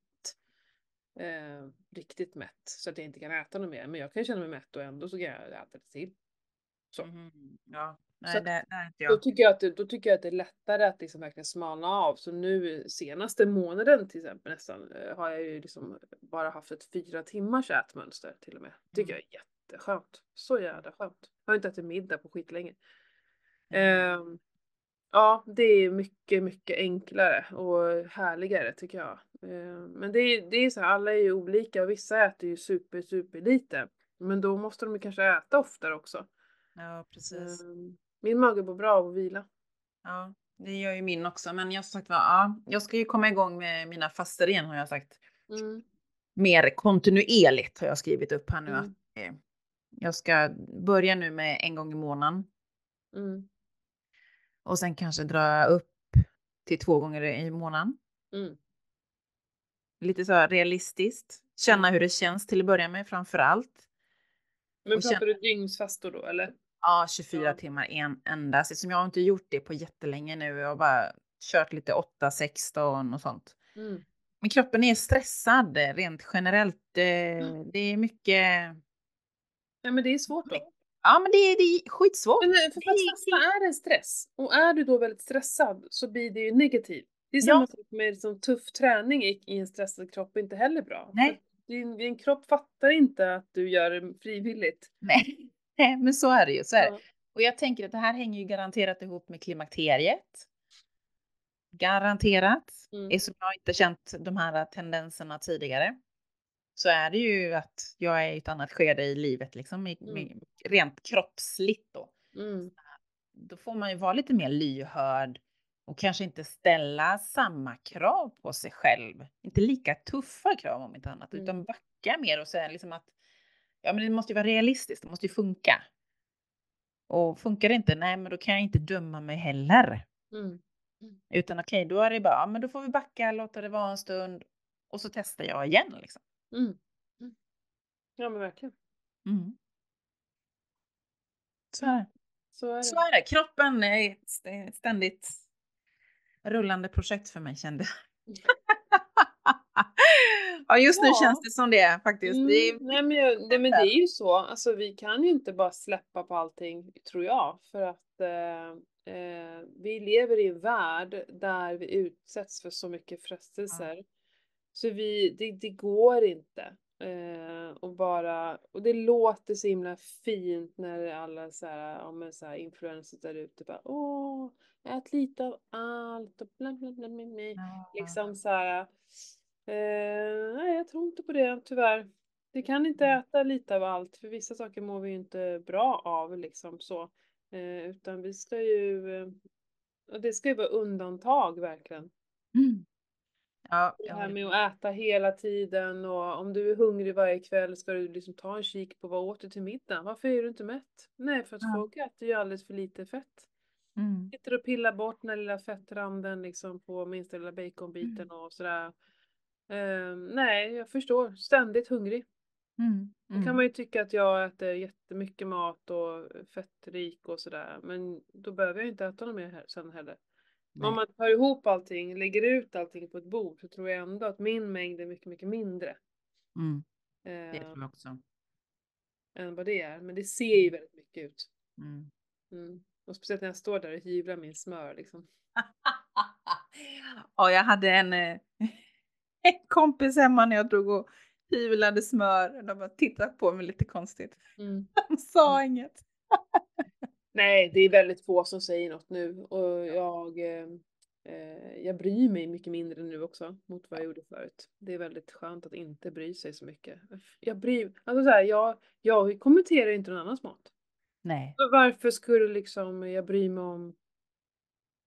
[SPEAKER 1] Eh, riktigt mätt. Så att jag inte kan äta något mer. Men jag kan känna mig mätt och ändå så kan jag äta lite till. Så.
[SPEAKER 2] Mhm. Ja,
[SPEAKER 1] Så
[SPEAKER 2] nej
[SPEAKER 1] att
[SPEAKER 2] det, inte
[SPEAKER 1] Då tycker jag, att det, då tycker jag att det är lättare att liksom verkligen smalna av. Så nu senaste månaden till exempel nästan eh, har jag ju liksom bara haft ett fyra timmars ätmönster till och med. Tycker
[SPEAKER 2] Mm.
[SPEAKER 1] jag är jätteskönt. Så jävla skönt. Jag har inte ätit middag på skitlänge.
[SPEAKER 2] Mm.
[SPEAKER 1] Ehm, ja, det är mycket, mycket enklare och härligare tycker jag. Ehm, men det är, det är så här, alla är ju olika och vissa äter ju super, super lite. Men då måste de ju kanske äta oftare också.
[SPEAKER 2] Ja, precis.
[SPEAKER 1] Ehm, min mage mår bra av att vila.
[SPEAKER 2] Ja, det gör ju min också. Men jag sagt, ja, jag ska ju komma igång med mina faster igen har jag sagt.
[SPEAKER 1] Mm.
[SPEAKER 2] Mer kontinuerligt har jag skrivit upp här nu.
[SPEAKER 1] Mm.
[SPEAKER 2] Att, eh, jag ska börja nu med en gång i månaden
[SPEAKER 1] Mm.
[SPEAKER 2] Och sen kanske dra upp till två gånger i månaden.
[SPEAKER 1] Mm.
[SPEAKER 2] Lite så här realistiskt. Känna hur det känns till att börja med framför allt.
[SPEAKER 1] Men pratar du dygnsfastor då eller?
[SPEAKER 2] Ja, 24
[SPEAKER 1] Ja.
[SPEAKER 2] timmar en, endast. Som jag har inte gjort det på jättelänge nu. Jag har bara kört lite 8, 16 och sånt.
[SPEAKER 1] Mm.
[SPEAKER 2] Men kroppen är stressad rent generellt. Det, det är mycket.
[SPEAKER 1] Nej men det är svårt då.
[SPEAKER 2] Ja, men det, är- det är skitsvårt.
[SPEAKER 1] Men eh, för
[SPEAKER 2] Det
[SPEAKER 1] att
[SPEAKER 2] är-
[SPEAKER 1] fasta är en stress. Och är du då väldigt stressad så blir det ju negativt. Det är
[SPEAKER 2] Ja.
[SPEAKER 1] samma sak med liksom, tuff träning i, i en stressad kropp inte heller bra.
[SPEAKER 2] Nej.
[SPEAKER 1] Din, din kropp fattar inte att du gör det frivilligt.
[SPEAKER 2] Nej, men så är det ju. Så är det.
[SPEAKER 1] Ja.
[SPEAKER 2] Och jag tänker att det här hänger ju garanterat ihop med klimakteriet. Garanterat.
[SPEAKER 1] Mm.
[SPEAKER 2] Eftersom jag inte känt de här tendenserna tidigare. Så är det ju att jag är i ett annat skede i livet, liksom i,
[SPEAKER 1] Mm.
[SPEAKER 2] rent kroppsligt då.
[SPEAKER 1] Mm.
[SPEAKER 2] Då får man ju vara lite mer lyhörd och kanske inte ställa samma krav på sig själv. Inte lika tuffa krav om inte annat,
[SPEAKER 1] Mm.
[SPEAKER 2] utan backa mer och säga liksom att ja, men det måste ju vara realistiskt. Det måste ju funka. Och funkar det inte, nej, men då kan jag inte döma mig heller.
[SPEAKER 1] Mm.
[SPEAKER 2] Utan okej, då är det bara, ja, men då får vi backa, låta det vara en stund och så testar jag igen. Liksom.
[SPEAKER 1] Mm. Mm. Ja men verkligen.
[SPEAKER 2] Mm. Så är det.
[SPEAKER 1] Så är det.
[SPEAKER 2] Så är det. Kroppen är ett st- ständigt rullande projekt för mig kände jag. ja, just nu
[SPEAKER 1] Ja.
[SPEAKER 2] känns det som det faktiskt. Det är
[SPEAKER 1] Mm, nej, men, jag, det, men det är ju så. Alltså, vi kan ju inte bara släppa på allting, tror jag. För att eh, eh, vi lever i en värld där vi utsätts för så mycket frestelser. Så vi, det, det går inte. Eh, och bara, och det låter så himla fint när alla så här, ja, men så här influencers där ute bara åh, ät lite av allt och bla bla bla. bla, bla.
[SPEAKER 2] Ja.
[SPEAKER 1] Liksom så här. Eh, nej, jag tror inte på det tyvärr. Vi kan inte
[SPEAKER 2] Mm.
[SPEAKER 1] äta lite av allt för vissa saker mår vi ju inte bra av liksom så. Eh, utan vi ska ju, eh, och det ska ju vara undantag verkligen.
[SPEAKER 2] Mm. Ja,
[SPEAKER 1] Det här med att äta hela tiden och om du är hungrig varje kväll ska du liksom ta en kik på vad åt du till middag? Varför är du inte mätt? Nej, för att
[SPEAKER 2] Ja.
[SPEAKER 1] folk äter ju alldeles för lite fett.
[SPEAKER 2] Mm.
[SPEAKER 1] Sitter och pillar bort den lilla fettranden liksom på minsta lilla baconbiten
[SPEAKER 2] Mm.
[SPEAKER 1] och sådär. Ehm, nej, jag förstår. Ständigt hungrig.
[SPEAKER 2] Mm.
[SPEAKER 1] Då kan
[SPEAKER 2] Mm.
[SPEAKER 1] man ju tycka att jag äter jättemycket mat och fettrik och sådär. Men då behöver jag inte äta något mer sen heller. Om man tar ihop allting, lägger ut allting på ett bord så tror jag ändå att min mängd är mycket, mycket mindre.
[SPEAKER 2] Mm. Det
[SPEAKER 1] Eh,
[SPEAKER 2] tror jag också.
[SPEAKER 1] än vad det är. Men det ser ju väldigt mycket ut.
[SPEAKER 2] Mm.
[SPEAKER 1] Mm. Och speciellt när jag står där och hyvlar min smör liksom.
[SPEAKER 2] ja, jag hade en, eh, en kompis hemma när jag drog och hyvlade smör. De bara tittade på mig lite konstigt.
[SPEAKER 1] Mm.
[SPEAKER 2] De sa inget.
[SPEAKER 1] Nej, det är väldigt få som säger något nu och jag, eh, eh, jag bryr mig mycket mindre nu också mot vad jag gjorde förut. Det är väldigt skönt att inte bry sig så mycket. Jag bryr, alltså så här, jag, jag kommenterar inte någon annans mat.
[SPEAKER 2] Nej.
[SPEAKER 1] Så Varför skulle liksom jag bry mig om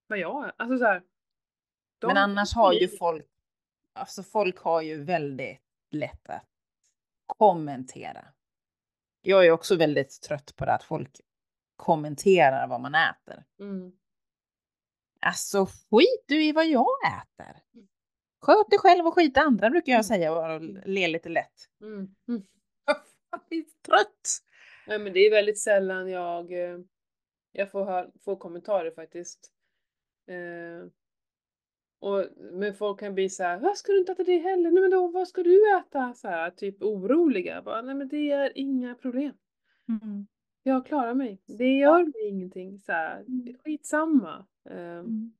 [SPEAKER 1] vad jag är? Alltså så här, de-
[SPEAKER 2] Men annars har ju folk, alltså folk har ju väldigt lätt att kommentera. Jag är också väldigt trött på det att folk kommenterar vad man äter.
[SPEAKER 1] Mm.
[SPEAKER 2] Alltså skit du i vad jag äter. Sköt dig själv och skit andra brukar jag säga och le lite lätt.
[SPEAKER 1] Mm. Mm.
[SPEAKER 2] Jag är trött.
[SPEAKER 1] Nej, men det är väldigt sällan jag, eh, jag får, hör, får kommentarer faktiskt. Eh, och, men folk kan bli så här, vad ska du inte äta det heller? Nej men då, vad ska du äta? Så här, typ oroliga. Bara, Nej men det är inga problem.
[SPEAKER 2] Mm.
[SPEAKER 1] Jag klarar mig. Det gör mig ingenting. Så här,
[SPEAKER 2] Mm.
[SPEAKER 1] skitsamma. Eh,
[SPEAKER 2] Mm.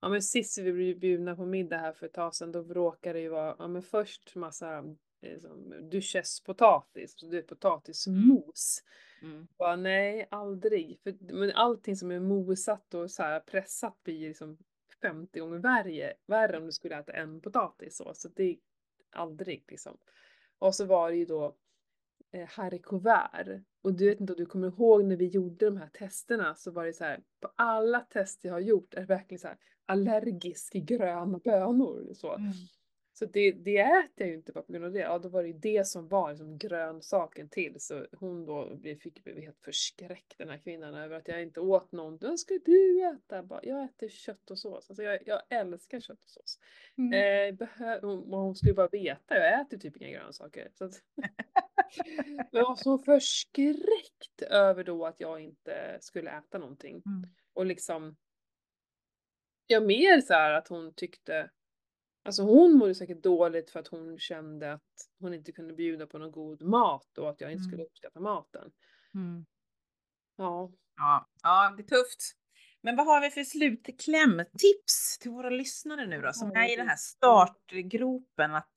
[SPEAKER 1] Ja men sist vi blev bjudna på middag här för ett tag sedan då råkade det ju vara, ja men först massa eh, som duchesspotatis, så det är potatismos.
[SPEAKER 2] Mm.
[SPEAKER 1] Bara, nej, aldrig. För, men allting som är mosat och så här pressat blir liksom 50 gånger värre, värre om du skulle äta en potatis. Så, så det är aldrig liksom. Och så var det ju då eh, haricots. Och du vet inte om du kommer ihåg när vi gjorde de här testerna så var det så här, på alla tester jag har gjort är verkligen så här allergisk i gröna bönor. Så.
[SPEAKER 2] Mm.
[SPEAKER 1] Så det, det äter jag ju inte bara på grund av det. Ja, då var det ju det som var liksom grönsaken till. Så hon då blev, fick bli helt förskräckt den här kvinnan över att jag inte åt någonting. Vad ska du äta? Jag Bara, jag äter kött och sås. Alltså jag, jag älskar kött och sås.
[SPEAKER 2] Mm.
[SPEAKER 1] Eh, behö- hon, hon skulle bara veta, jag äter typ inga grönsaker. Så att Men jag var så förskräckt över då att jag inte skulle äta någonting.
[SPEAKER 2] Mm.
[SPEAKER 1] Och liksom, ja mer så här att hon tyckte, alltså hon mådde säkert dåligt för att hon kände att hon inte kunde bjuda på någon god mat och att jag inte
[SPEAKER 2] Mm.
[SPEAKER 1] skulle uppskatta maten.
[SPEAKER 2] Mm.
[SPEAKER 1] Ja.
[SPEAKER 2] Ja, ja, det är tufft. Men vad har vi för slutkläm? Tips till våra lyssnare nu då som är i den här startgropen att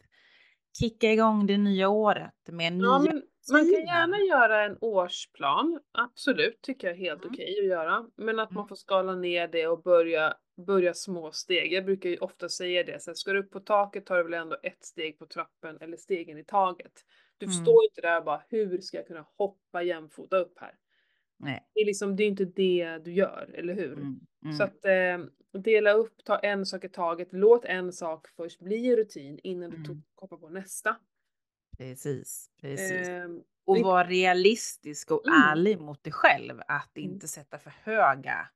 [SPEAKER 2] kicka igång det nya året med nya
[SPEAKER 1] ja men man kan gärna göra en årsplan, absolut, tycker jag är helt
[SPEAKER 2] Mm.
[SPEAKER 1] okej att göra. Men att man
[SPEAKER 2] Mm.
[SPEAKER 1] får skala ner det och börja, börja små steg. Jag brukar ju ofta säga det, så här, ska du upp på taket tar du väl ändå ett steg på trappen eller stegen i taget. Du
[SPEAKER 2] Mm.
[SPEAKER 1] står inte där och bara, hur ska jag kunna hoppa jämfota upp här?
[SPEAKER 2] Nej.
[SPEAKER 1] Det är liksom, det är inte det du gör, eller hur?
[SPEAKER 2] Mm.
[SPEAKER 1] Så
[SPEAKER 2] Mm.
[SPEAKER 1] att eh, dela upp, ta en sak i taget, låt en sak först bli rutin innan du
[SPEAKER 2] Mm.
[SPEAKER 1] mm. hoppar på nästa.
[SPEAKER 2] Precis, precis.
[SPEAKER 1] Ehm,
[SPEAKER 2] Och vara realistisk och
[SPEAKER 1] Mm.
[SPEAKER 2] ärlig mot dig själv. Att
[SPEAKER 1] Mm.
[SPEAKER 2] inte sätta för höga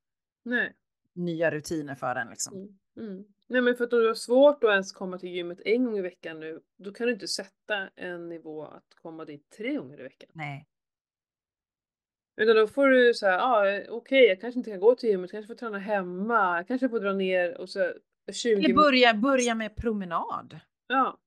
[SPEAKER 1] nej.
[SPEAKER 2] nya rutiner för en liksom.
[SPEAKER 1] Mm. Mm. Nej men för att om du har svårt att ens komma till gymmet en gång i veckan nu, då kan du inte sätta en nivå att komma dit tre gånger i veckan.
[SPEAKER 2] Nej.
[SPEAKER 1] Utan då får du säga, ja ah, okej jag kanske inte kan gå till gymmet, kanske får träna hemma, jag kanske får dra ner och så 20
[SPEAKER 2] Eller börja, börja med promenad.
[SPEAKER 1] Ja.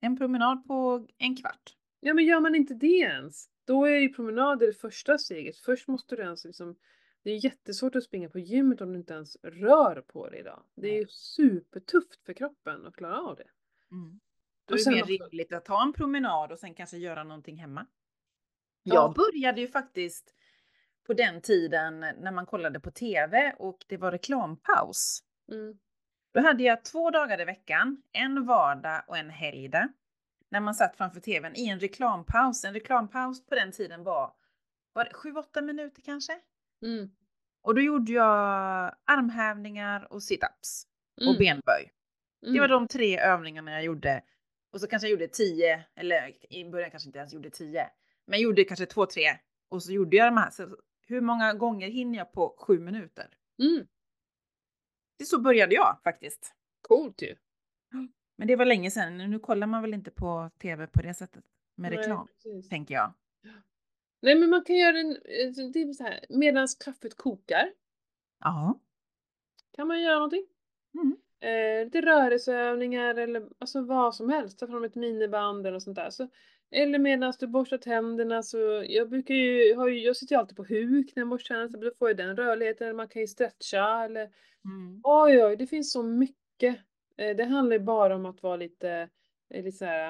[SPEAKER 2] En promenad på en kvart.
[SPEAKER 1] ja men gör man inte det ens, då är ju promenader det första steget. Först måste du ens liksom, det är jättesvårt att springa på gymmet om du inte ens rör på dig idag. Det är ju supertufft för kroppen att klara av det.
[SPEAKER 2] Mm. Då är det mer rimligt att ta en promenad och sen kanske göra någonting hemma.
[SPEAKER 1] Ja.
[SPEAKER 2] Jag började ju faktiskt på den tiden när man kollade på tv och det var reklampaus.
[SPEAKER 1] Mm.
[SPEAKER 2] Då hade jag två dagar i veckan, en vardag och en helgdag. När man satt framför tvn i en reklampaus. En reklampaus på den tiden var, var 7-8 minuter kanske.
[SPEAKER 1] Mm.
[SPEAKER 2] Och då gjorde jag armhävningar och sit-ups och
[SPEAKER 1] Mm.
[SPEAKER 2] benböj.
[SPEAKER 1] Mm.
[SPEAKER 2] Det var de tre övningarna jag gjorde. Och så kanske jag gjorde 10, eller i början kanske inte ens gjorde 10. Men jag gjorde kanske 2-3 och så gjorde jag de här. Så hur många gånger hinner jag på 7 minuter?
[SPEAKER 1] Mm.
[SPEAKER 2] Det så började jag faktiskt.
[SPEAKER 1] Coolt ju.
[SPEAKER 2] Men det var länge sedan. Nu kollar man väl inte på tv på det sättet med
[SPEAKER 1] Nej,
[SPEAKER 2] reklam,
[SPEAKER 1] precis.
[SPEAKER 2] tänker jag.
[SPEAKER 1] Nej men man kan göra en, eh, det är så här, medans kaffet kokar
[SPEAKER 2] Ja.
[SPEAKER 1] kan man göra någonting.
[SPEAKER 2] Mm.
[SPEAKER 1] Eh, lite rörelseövningar eller alltså vad som helst, ta fram ett miniband eller något sånt där. Så Eller medan du borstar tänderna så, jag brukar ju, har ju, jag sitter ju alltid på huk när jag borstar tänderna, så då får jag den rörligheten, man kan ju stretcha eller
[SPEAKER 2] Mm.
[SPEAKER 1] oj, oj, det finns så mycket. Eh, Det handlar ju bara om att vara lite, eh, lite så här,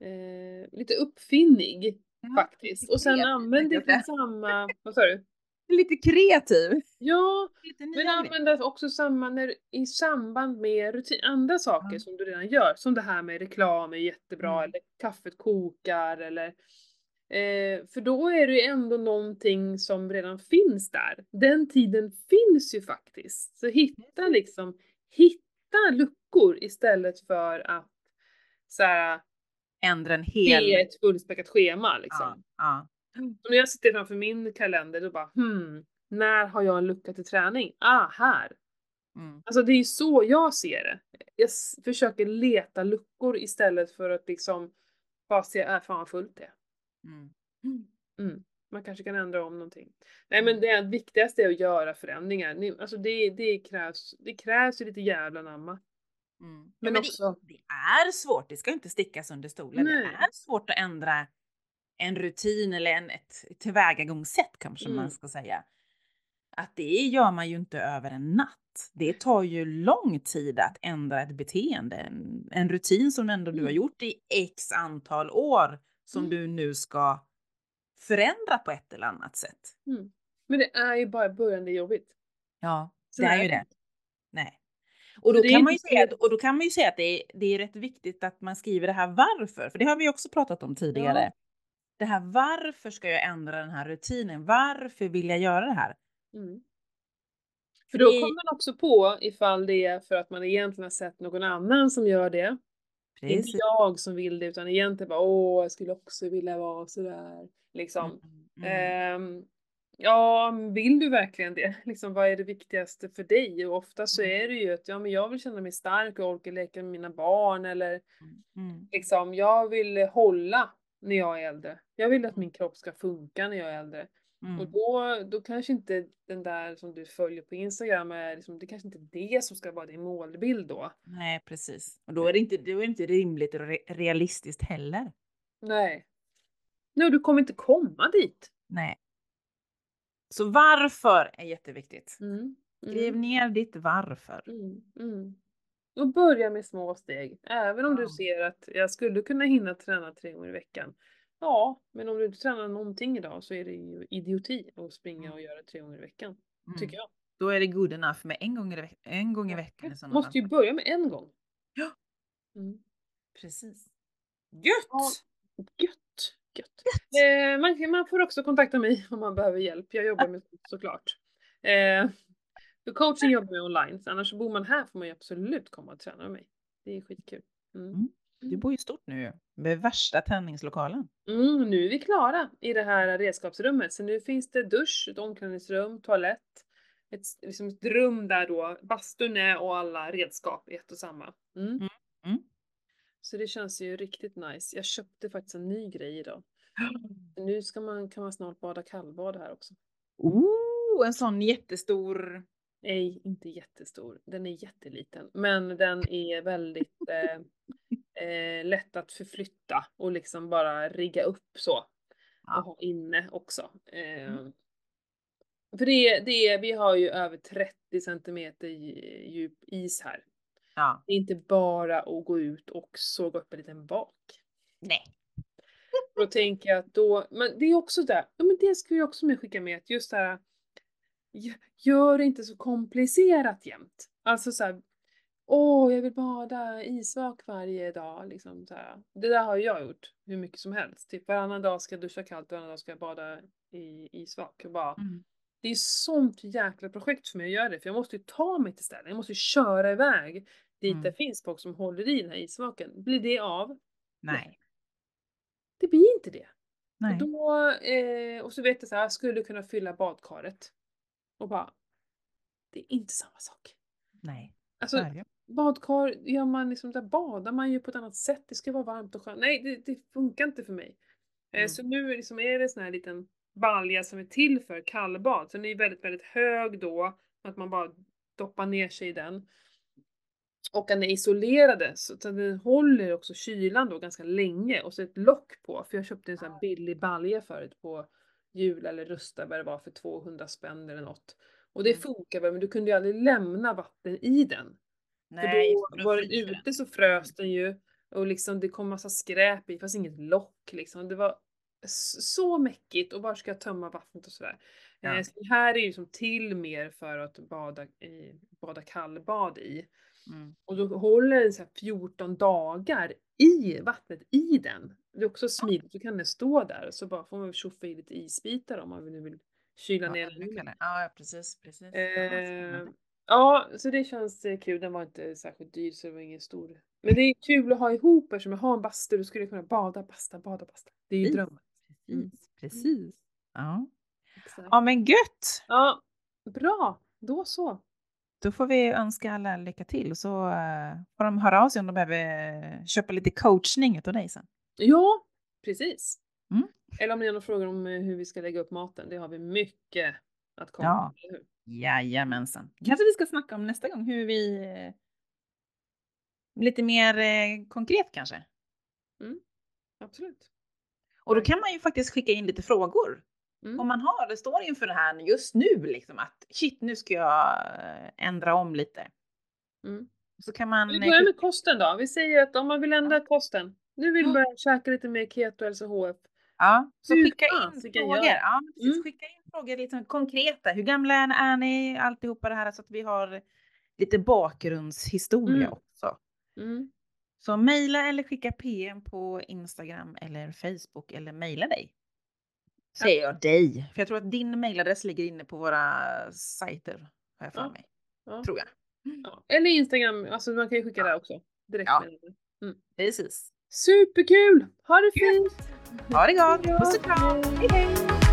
[SPEAKER 1] eh, lite uppfinnig
[SPEAKER 2] Ja,
[SPEAKER 1] faktiskt. Och sen använd inte samma, vad sa du?
[SPEAKER 2] Lite kreativ.
[SPEAKER 1] Ja,
[SPEAKER 2] Lite
[SPEAKER 1] men använda också samma när, i samband med rutin, andra saker
[SPEAKER 2] Ja.
[SPEAKER 1] som du redan gör. Som det här med reklam är jättebra,
[SPEAKER 2] Mm.
[SPEAKER 1] eller kaffet kokar eller eh, för då är det ju ändå någonting som redan finns där. Den tiden finns ju faktiskt. Så hitta liksom, hitta luckor istället för att så här,
[SPEAKER 2] Ändra en hel...
[SPEAKER 1] ge ett fullspäckat schema liksom.
[SPEAKER 2] Ja, ja.
[SPEAKER 1] När jag sitter framför min kalender då bara hmm, när har jag en lucka till träning? Ah, här!
[SPEAKER 2] Mm.
[SPEAKER 1] Alltså det är ju så jag ser det. Jag försöker leta luckor istället för att liksom bara se, äh fan fullt det är.
[SPEAKER 2] Mm.
[SPEAKER 1] Mm. Man kanske kan ändra om någonting. Nej men
[SPEAKER 2] Mm.
[SPEAKER 1] det viktigaste är att göra förändringar. Alltså det, det, krävs, det krävs ju lite jävla namma.
[SPEAKER 2] Mm. Ja,
[SPEAKER 1] Men
[SPEAKER 2] men
[SPEAKER 1] också-
[SPEAKER 2] det, det är svårt, det ska inte stickas under stolen.
[SPEAKER 1] Nej.
[SPEAKER 2] Det är svårt att ändra en rutin eller en, ett tillvägagångssätt kanske
[SPEAKER 1] Mm.
[SPEAKER 2] man ska säga. Att det gör man ju inte över en natt. Det tar ju lång tid att ändra ett beteende, en, en rutin som ändå du har
[SPEAKER 1] Mm.
[SPEAKER 2] gjort i x antal år som
[SPEAKER 1] Mm.
[SPEAKER 2] du nu ska förändra på ett eller annat sätt.
[SPEAKER 1] Mm. Men det är ju bara början det är jobbigt.
[SPEAKER 2] Ja,
[SPEAKER 1] Sen
[SPEAKER 2] det är ju
[SPEAKER 1] det.
[SPEAKER 2] Nej. Och då, kan man ju säga
[SPEAKER 1] så-
[SPEAKER 2] och då kan man ju säga att det är, det är rätt viktigt att man skriver det här varför, för det har vi också pratat om tidigare.
[SPEAKER 1] Ja.
[SPEAKER 2] Det här varför ska jag ändra den här rutinen? Varför vill jag göra det här?
[SPEAKER 1] Mm. För då kommer man också på ifall det är för att man egentligen har sett någon annan som gör det. Det är inte
[SPEAKER 2] Precis.
[SPEAKER 1] jag som vill det utan egentligen bara åh, jag skulle också vilja vara sådär. Liksom.
[SPEAKER 2] Mm, mm,
[SPEAKER 1] Ehm, ja, vill du verkligen det? Liksom, vad är det viktigaste för dig? Och ofta så
[SPEAKER 2] Mm.
[SPEAKER 1] är det ju att ja, men jag vill känna mig stark och orka leka med mina barn eller
[SPEAKER 2] mm,
[SPEAKER 1] liksom, jag vill hålla när jag är äldre. Jag vill att
[SPEAKER 2] Mm.
[SPEAKER 1] min kropp ska funka när jag är äldre.
[SPEAKER 2] mm,
[SPEAKER 1] Och då, då kanske inte den där som du följer på Instagram är liksom, det kanske inte är det som ska vara din målbild då.
[SPEAKER 2] Nej, precis. Och då är det inte, då är det inte rimligt och re realistiskt heller.
[SPEAKER 1] Nej. Nej, du kommer inte komma dit.
[SPEAKER 2] Nej. Så varför är jätteviktigt.
[SPEAKER 1] Mm.
[SPEAKER 2] Skriv
[SPEAKER 1] Mm.
[SPEAKER 2] ner ditt varför.
[SPEAKER 1] Mm. Och börja med små steg. Även om du
[SPEAKER 2] Ja.
[SPEAKER 1] ser att jag skulle kunna hinna träna tre gånger i veckan. Ja, men om du inte tränar någonting idag så är det ju idioti att springa
[SPEAKER 2] Mm.
[SPEAKER 1] och göra tre gånger i veckan.
[SPEAKER 2] Mm.
[SPEAKER 1] Tycker jag.
[SPEAKER 2] Då är det good enough med en gång i, veck en gång i veckan i
[SPEAKER 1] Måste ju börja med en gång.
[SPEAKER 2] Ja.
[SPEAKER 1] Mm.
[SPEAKER 2] Precis. Gött!
[SPEAKER 1] Ja. Gött! Gött. Eh, man, man får också kontakta mig om man behöver hjälp. Jag jobbar med såklart. Eh, för coaching jobbar jag online, så annars bor man här får man ju absolut komma och träna med mig. Det är skitkul. Mm.
[SPEAKER 2] Mm. Du bor ju stort nu. Med värsta träningslokalen.
[SPEAKER 1] Mm, nu är vi klara i det här redskapsrummet. Så nu finns det dusch, ett omklädningsrum, toalett. Ett, liksom ett rum där då bastun är och alla redskap i ett och samma. Mm.
[SPEAKER 2] Mm, mm.
[SPEAKER 1] Så det känns ju riktigt nice. Jag köpte faktiskt en ny grej idag. Nu ska man, kan man snart bada kallbad här också.
[SPEAKER 2] Oh, en sån jättestor...
[SPEAKER 1] Nej, inte jättestor. Den är jätteliten. Men den är väldigt eh, eh, lätt att förflytta och liksom bara rigga upp så.
[SPEAKER 2] Ja.
[SPEAKER 1] Och ha inne också. Eh, För det, det är, vi har ju över 30 centimeter dj- djup is här.
[SPEAKER 2] Ja.
[SPEAKER 1] Det är inte bara att gå ut och såga upp en liten bak.
[SPEAKER 2] Nej.
[SPEAKER 1] Då tänker jag att då, men det är också där, ja men det skulle jag också med skicka med, att just det här, gör det inte så komplicerat jämt. Alltså så här, åh jag vill bada isvak varje dag liksom så här. Det där har jag gjort hur mycket som helst. Typ varannan dag ska jag duscha kallt, varannan dag ska jag bada i isvak. Och bara,
[SPEAKER 2] Mm.
[SPEAKER 1] det är sånt jäkla projekt för mig att göra det, för jag måste ju ta mig till ställen, jag måste ju köra iväg dit
[SPEAKER 2] Mm.
[SPEAKER 1] det finns folk som håller i den här isvaken. Blir det av?
[SPEAKER 2] Nej.
[SPEAKER 1] Det blir inte det.
[SPEAKER 2] Nej.
[SPEAKER 1] Och, då, eh, och så vet jag så här, jag skulle kunna fylla badkaret. Och bara, det är inte samma sak.
[SPEAKER 2] Nej.
[SPEAKER 1] Alltså badkar gör man liksom, där badar man ju på ett annat sätt. Det ska vara varmt och skönt. Nej, det, det funkar inte för mig. Eh,
[SPEAKER 2] Mm.
[SPEAKER 1] Så nu liksom är det sån här liten balja som är till för kallbad. Så den är väldigt, väldigt hög då. Att man bara doppar ner sig i den. Och den är isolerade så den håller också kylan då ganska länge och så ett lock på. För jag köpte en sån här billig balja förut på jul eller rusta vad det var för 200 spänn eller något. Och det
[SPEAKER 2] Mm.
[SPEAKER 1] funkar väl men du kunde ju aldrig lämna vatten i den.
[SPEAKER 2] Nej,
[SPEAKER 1] för då var den ute så frös den ju och liksom det kom massa skräp i fast inget lock liksom. Det var så mäckigt och var ska jag tömma vattnet och sådär.
[SPEAKER 2] Ja.
[SPEAKER 1] Eh, så det här är ju som till mer för att bada, i, bada kallbad i.
[SPEAKER 2] Mm.
[SPEAKER 1] Och då håller den så här 14 dagar i vattnet i den. Det är också smidigt, då kan den stå där och så bara får man tjoffa i lite isbitar om man nu vill kyla
[SPEAKER 2] Ja,
[SPEAKER 1] ner den.
[SPEAKER 2] Ja, precis, precis. Ja,
[SPEAKER 1] Eh, ja, så det känns eh, kul. Den var inte särskilt dyr så det var ingen stor. Men det är kul att ha ihop eftersom jag har en bastu. Då skulle jag kunna bada, basta, bada, basta. Det är ju
[SPEAKER 2] Precis.
[SPEAKER 1] drömmen. Mm.
[SPEAKER 2] Precis, precis. Ja.
[SPEAKER 1] Exakt.
[SPEAKER 2] ja, men gött!
[SPEAKER 1] Ja, bra. Då så.
[SPEAKER 2] Då får vi önska alla lycka till och så eh, får de höra av sig om de behöver eh, köpa lite coachning utav dig sen.
[SPEAKER 1] Ja, precis.
[SPEAKER 2] Mm.
[SPEAKER 1] Eller om ni har några frågor om eh, hur vi ska lägga upp maten. Det har vi mycket att komma
[SPEAKER 2] Ja.
[SPEAKER 1] med, eller hur?
[SPEAKER 2] Jajamensan. Kanske vi ska snacka om nästa gång hur vi... eh, Lite mer eh, konkret kanske.
[SPEAKER 1] Absolut.
[SPEAKER 2] Och då kan man ju faktiskt skicka in lite frågor.
[SPEAKER 1] Mm.
[SPEAKER 2] Om man har, det står inför det här just nu liksom att shit nu ska jag ändra om lite.
[SPEAKER 1] Mm.
[SPEAKER 2] Så kan man...
[SPEAKER 1] Vi börjar med kosten då. Vi säger att om man vill ändra kosten. Nu vill
[SPEAKER 2] Ja.
[SPEAKER 1] börja käka lite mer keto, LCHF.
[SPEAKER 2] Ja, så
[SPEAKER 1] Hur
[SPEAKER 2] skicka in frågor.
[SPEAKER 1] jag?
[SPEAKER 2] Ja, precis,
[SPEAKER 1] Mm.
[SPEAKER 2] skicka in frågor liksom konkreta. Hur gamla är, ni? Alltihopa det här så att vi har lite bakgrundshistoria
[SPEAKER 1] Mm.
[SPEAKER 2] också.
[SPEAKER 1] Mm.
[SPEAKER 2] Så mejla eller skicka PM på Instagram eller Facebook eller mejla dig. Säger jag dig. För jag tror att din mejladress ligger inne på våra sajter. Har jag för
[SPEAKER 1] Ja.
[SPEAKER 2] mig.
[SPEAKER 1] Ja.
[SPEAKER 2] Tror jag.
[SPEAKER 1] Ja. Eller Instagram, alltså man kan ju skicka
[SPEAKER 2] Ja.
[SPEAKER 1] där också. Direkt
[SPEAKER 2] Ja.
[SPEAKER 1] det.
[SPEAKER 2] Precis.
[SPEAKER 1] Superkul! Ha det fint!
[SPEAKER 2] Ha det gott. Puss och kram. Hej hej.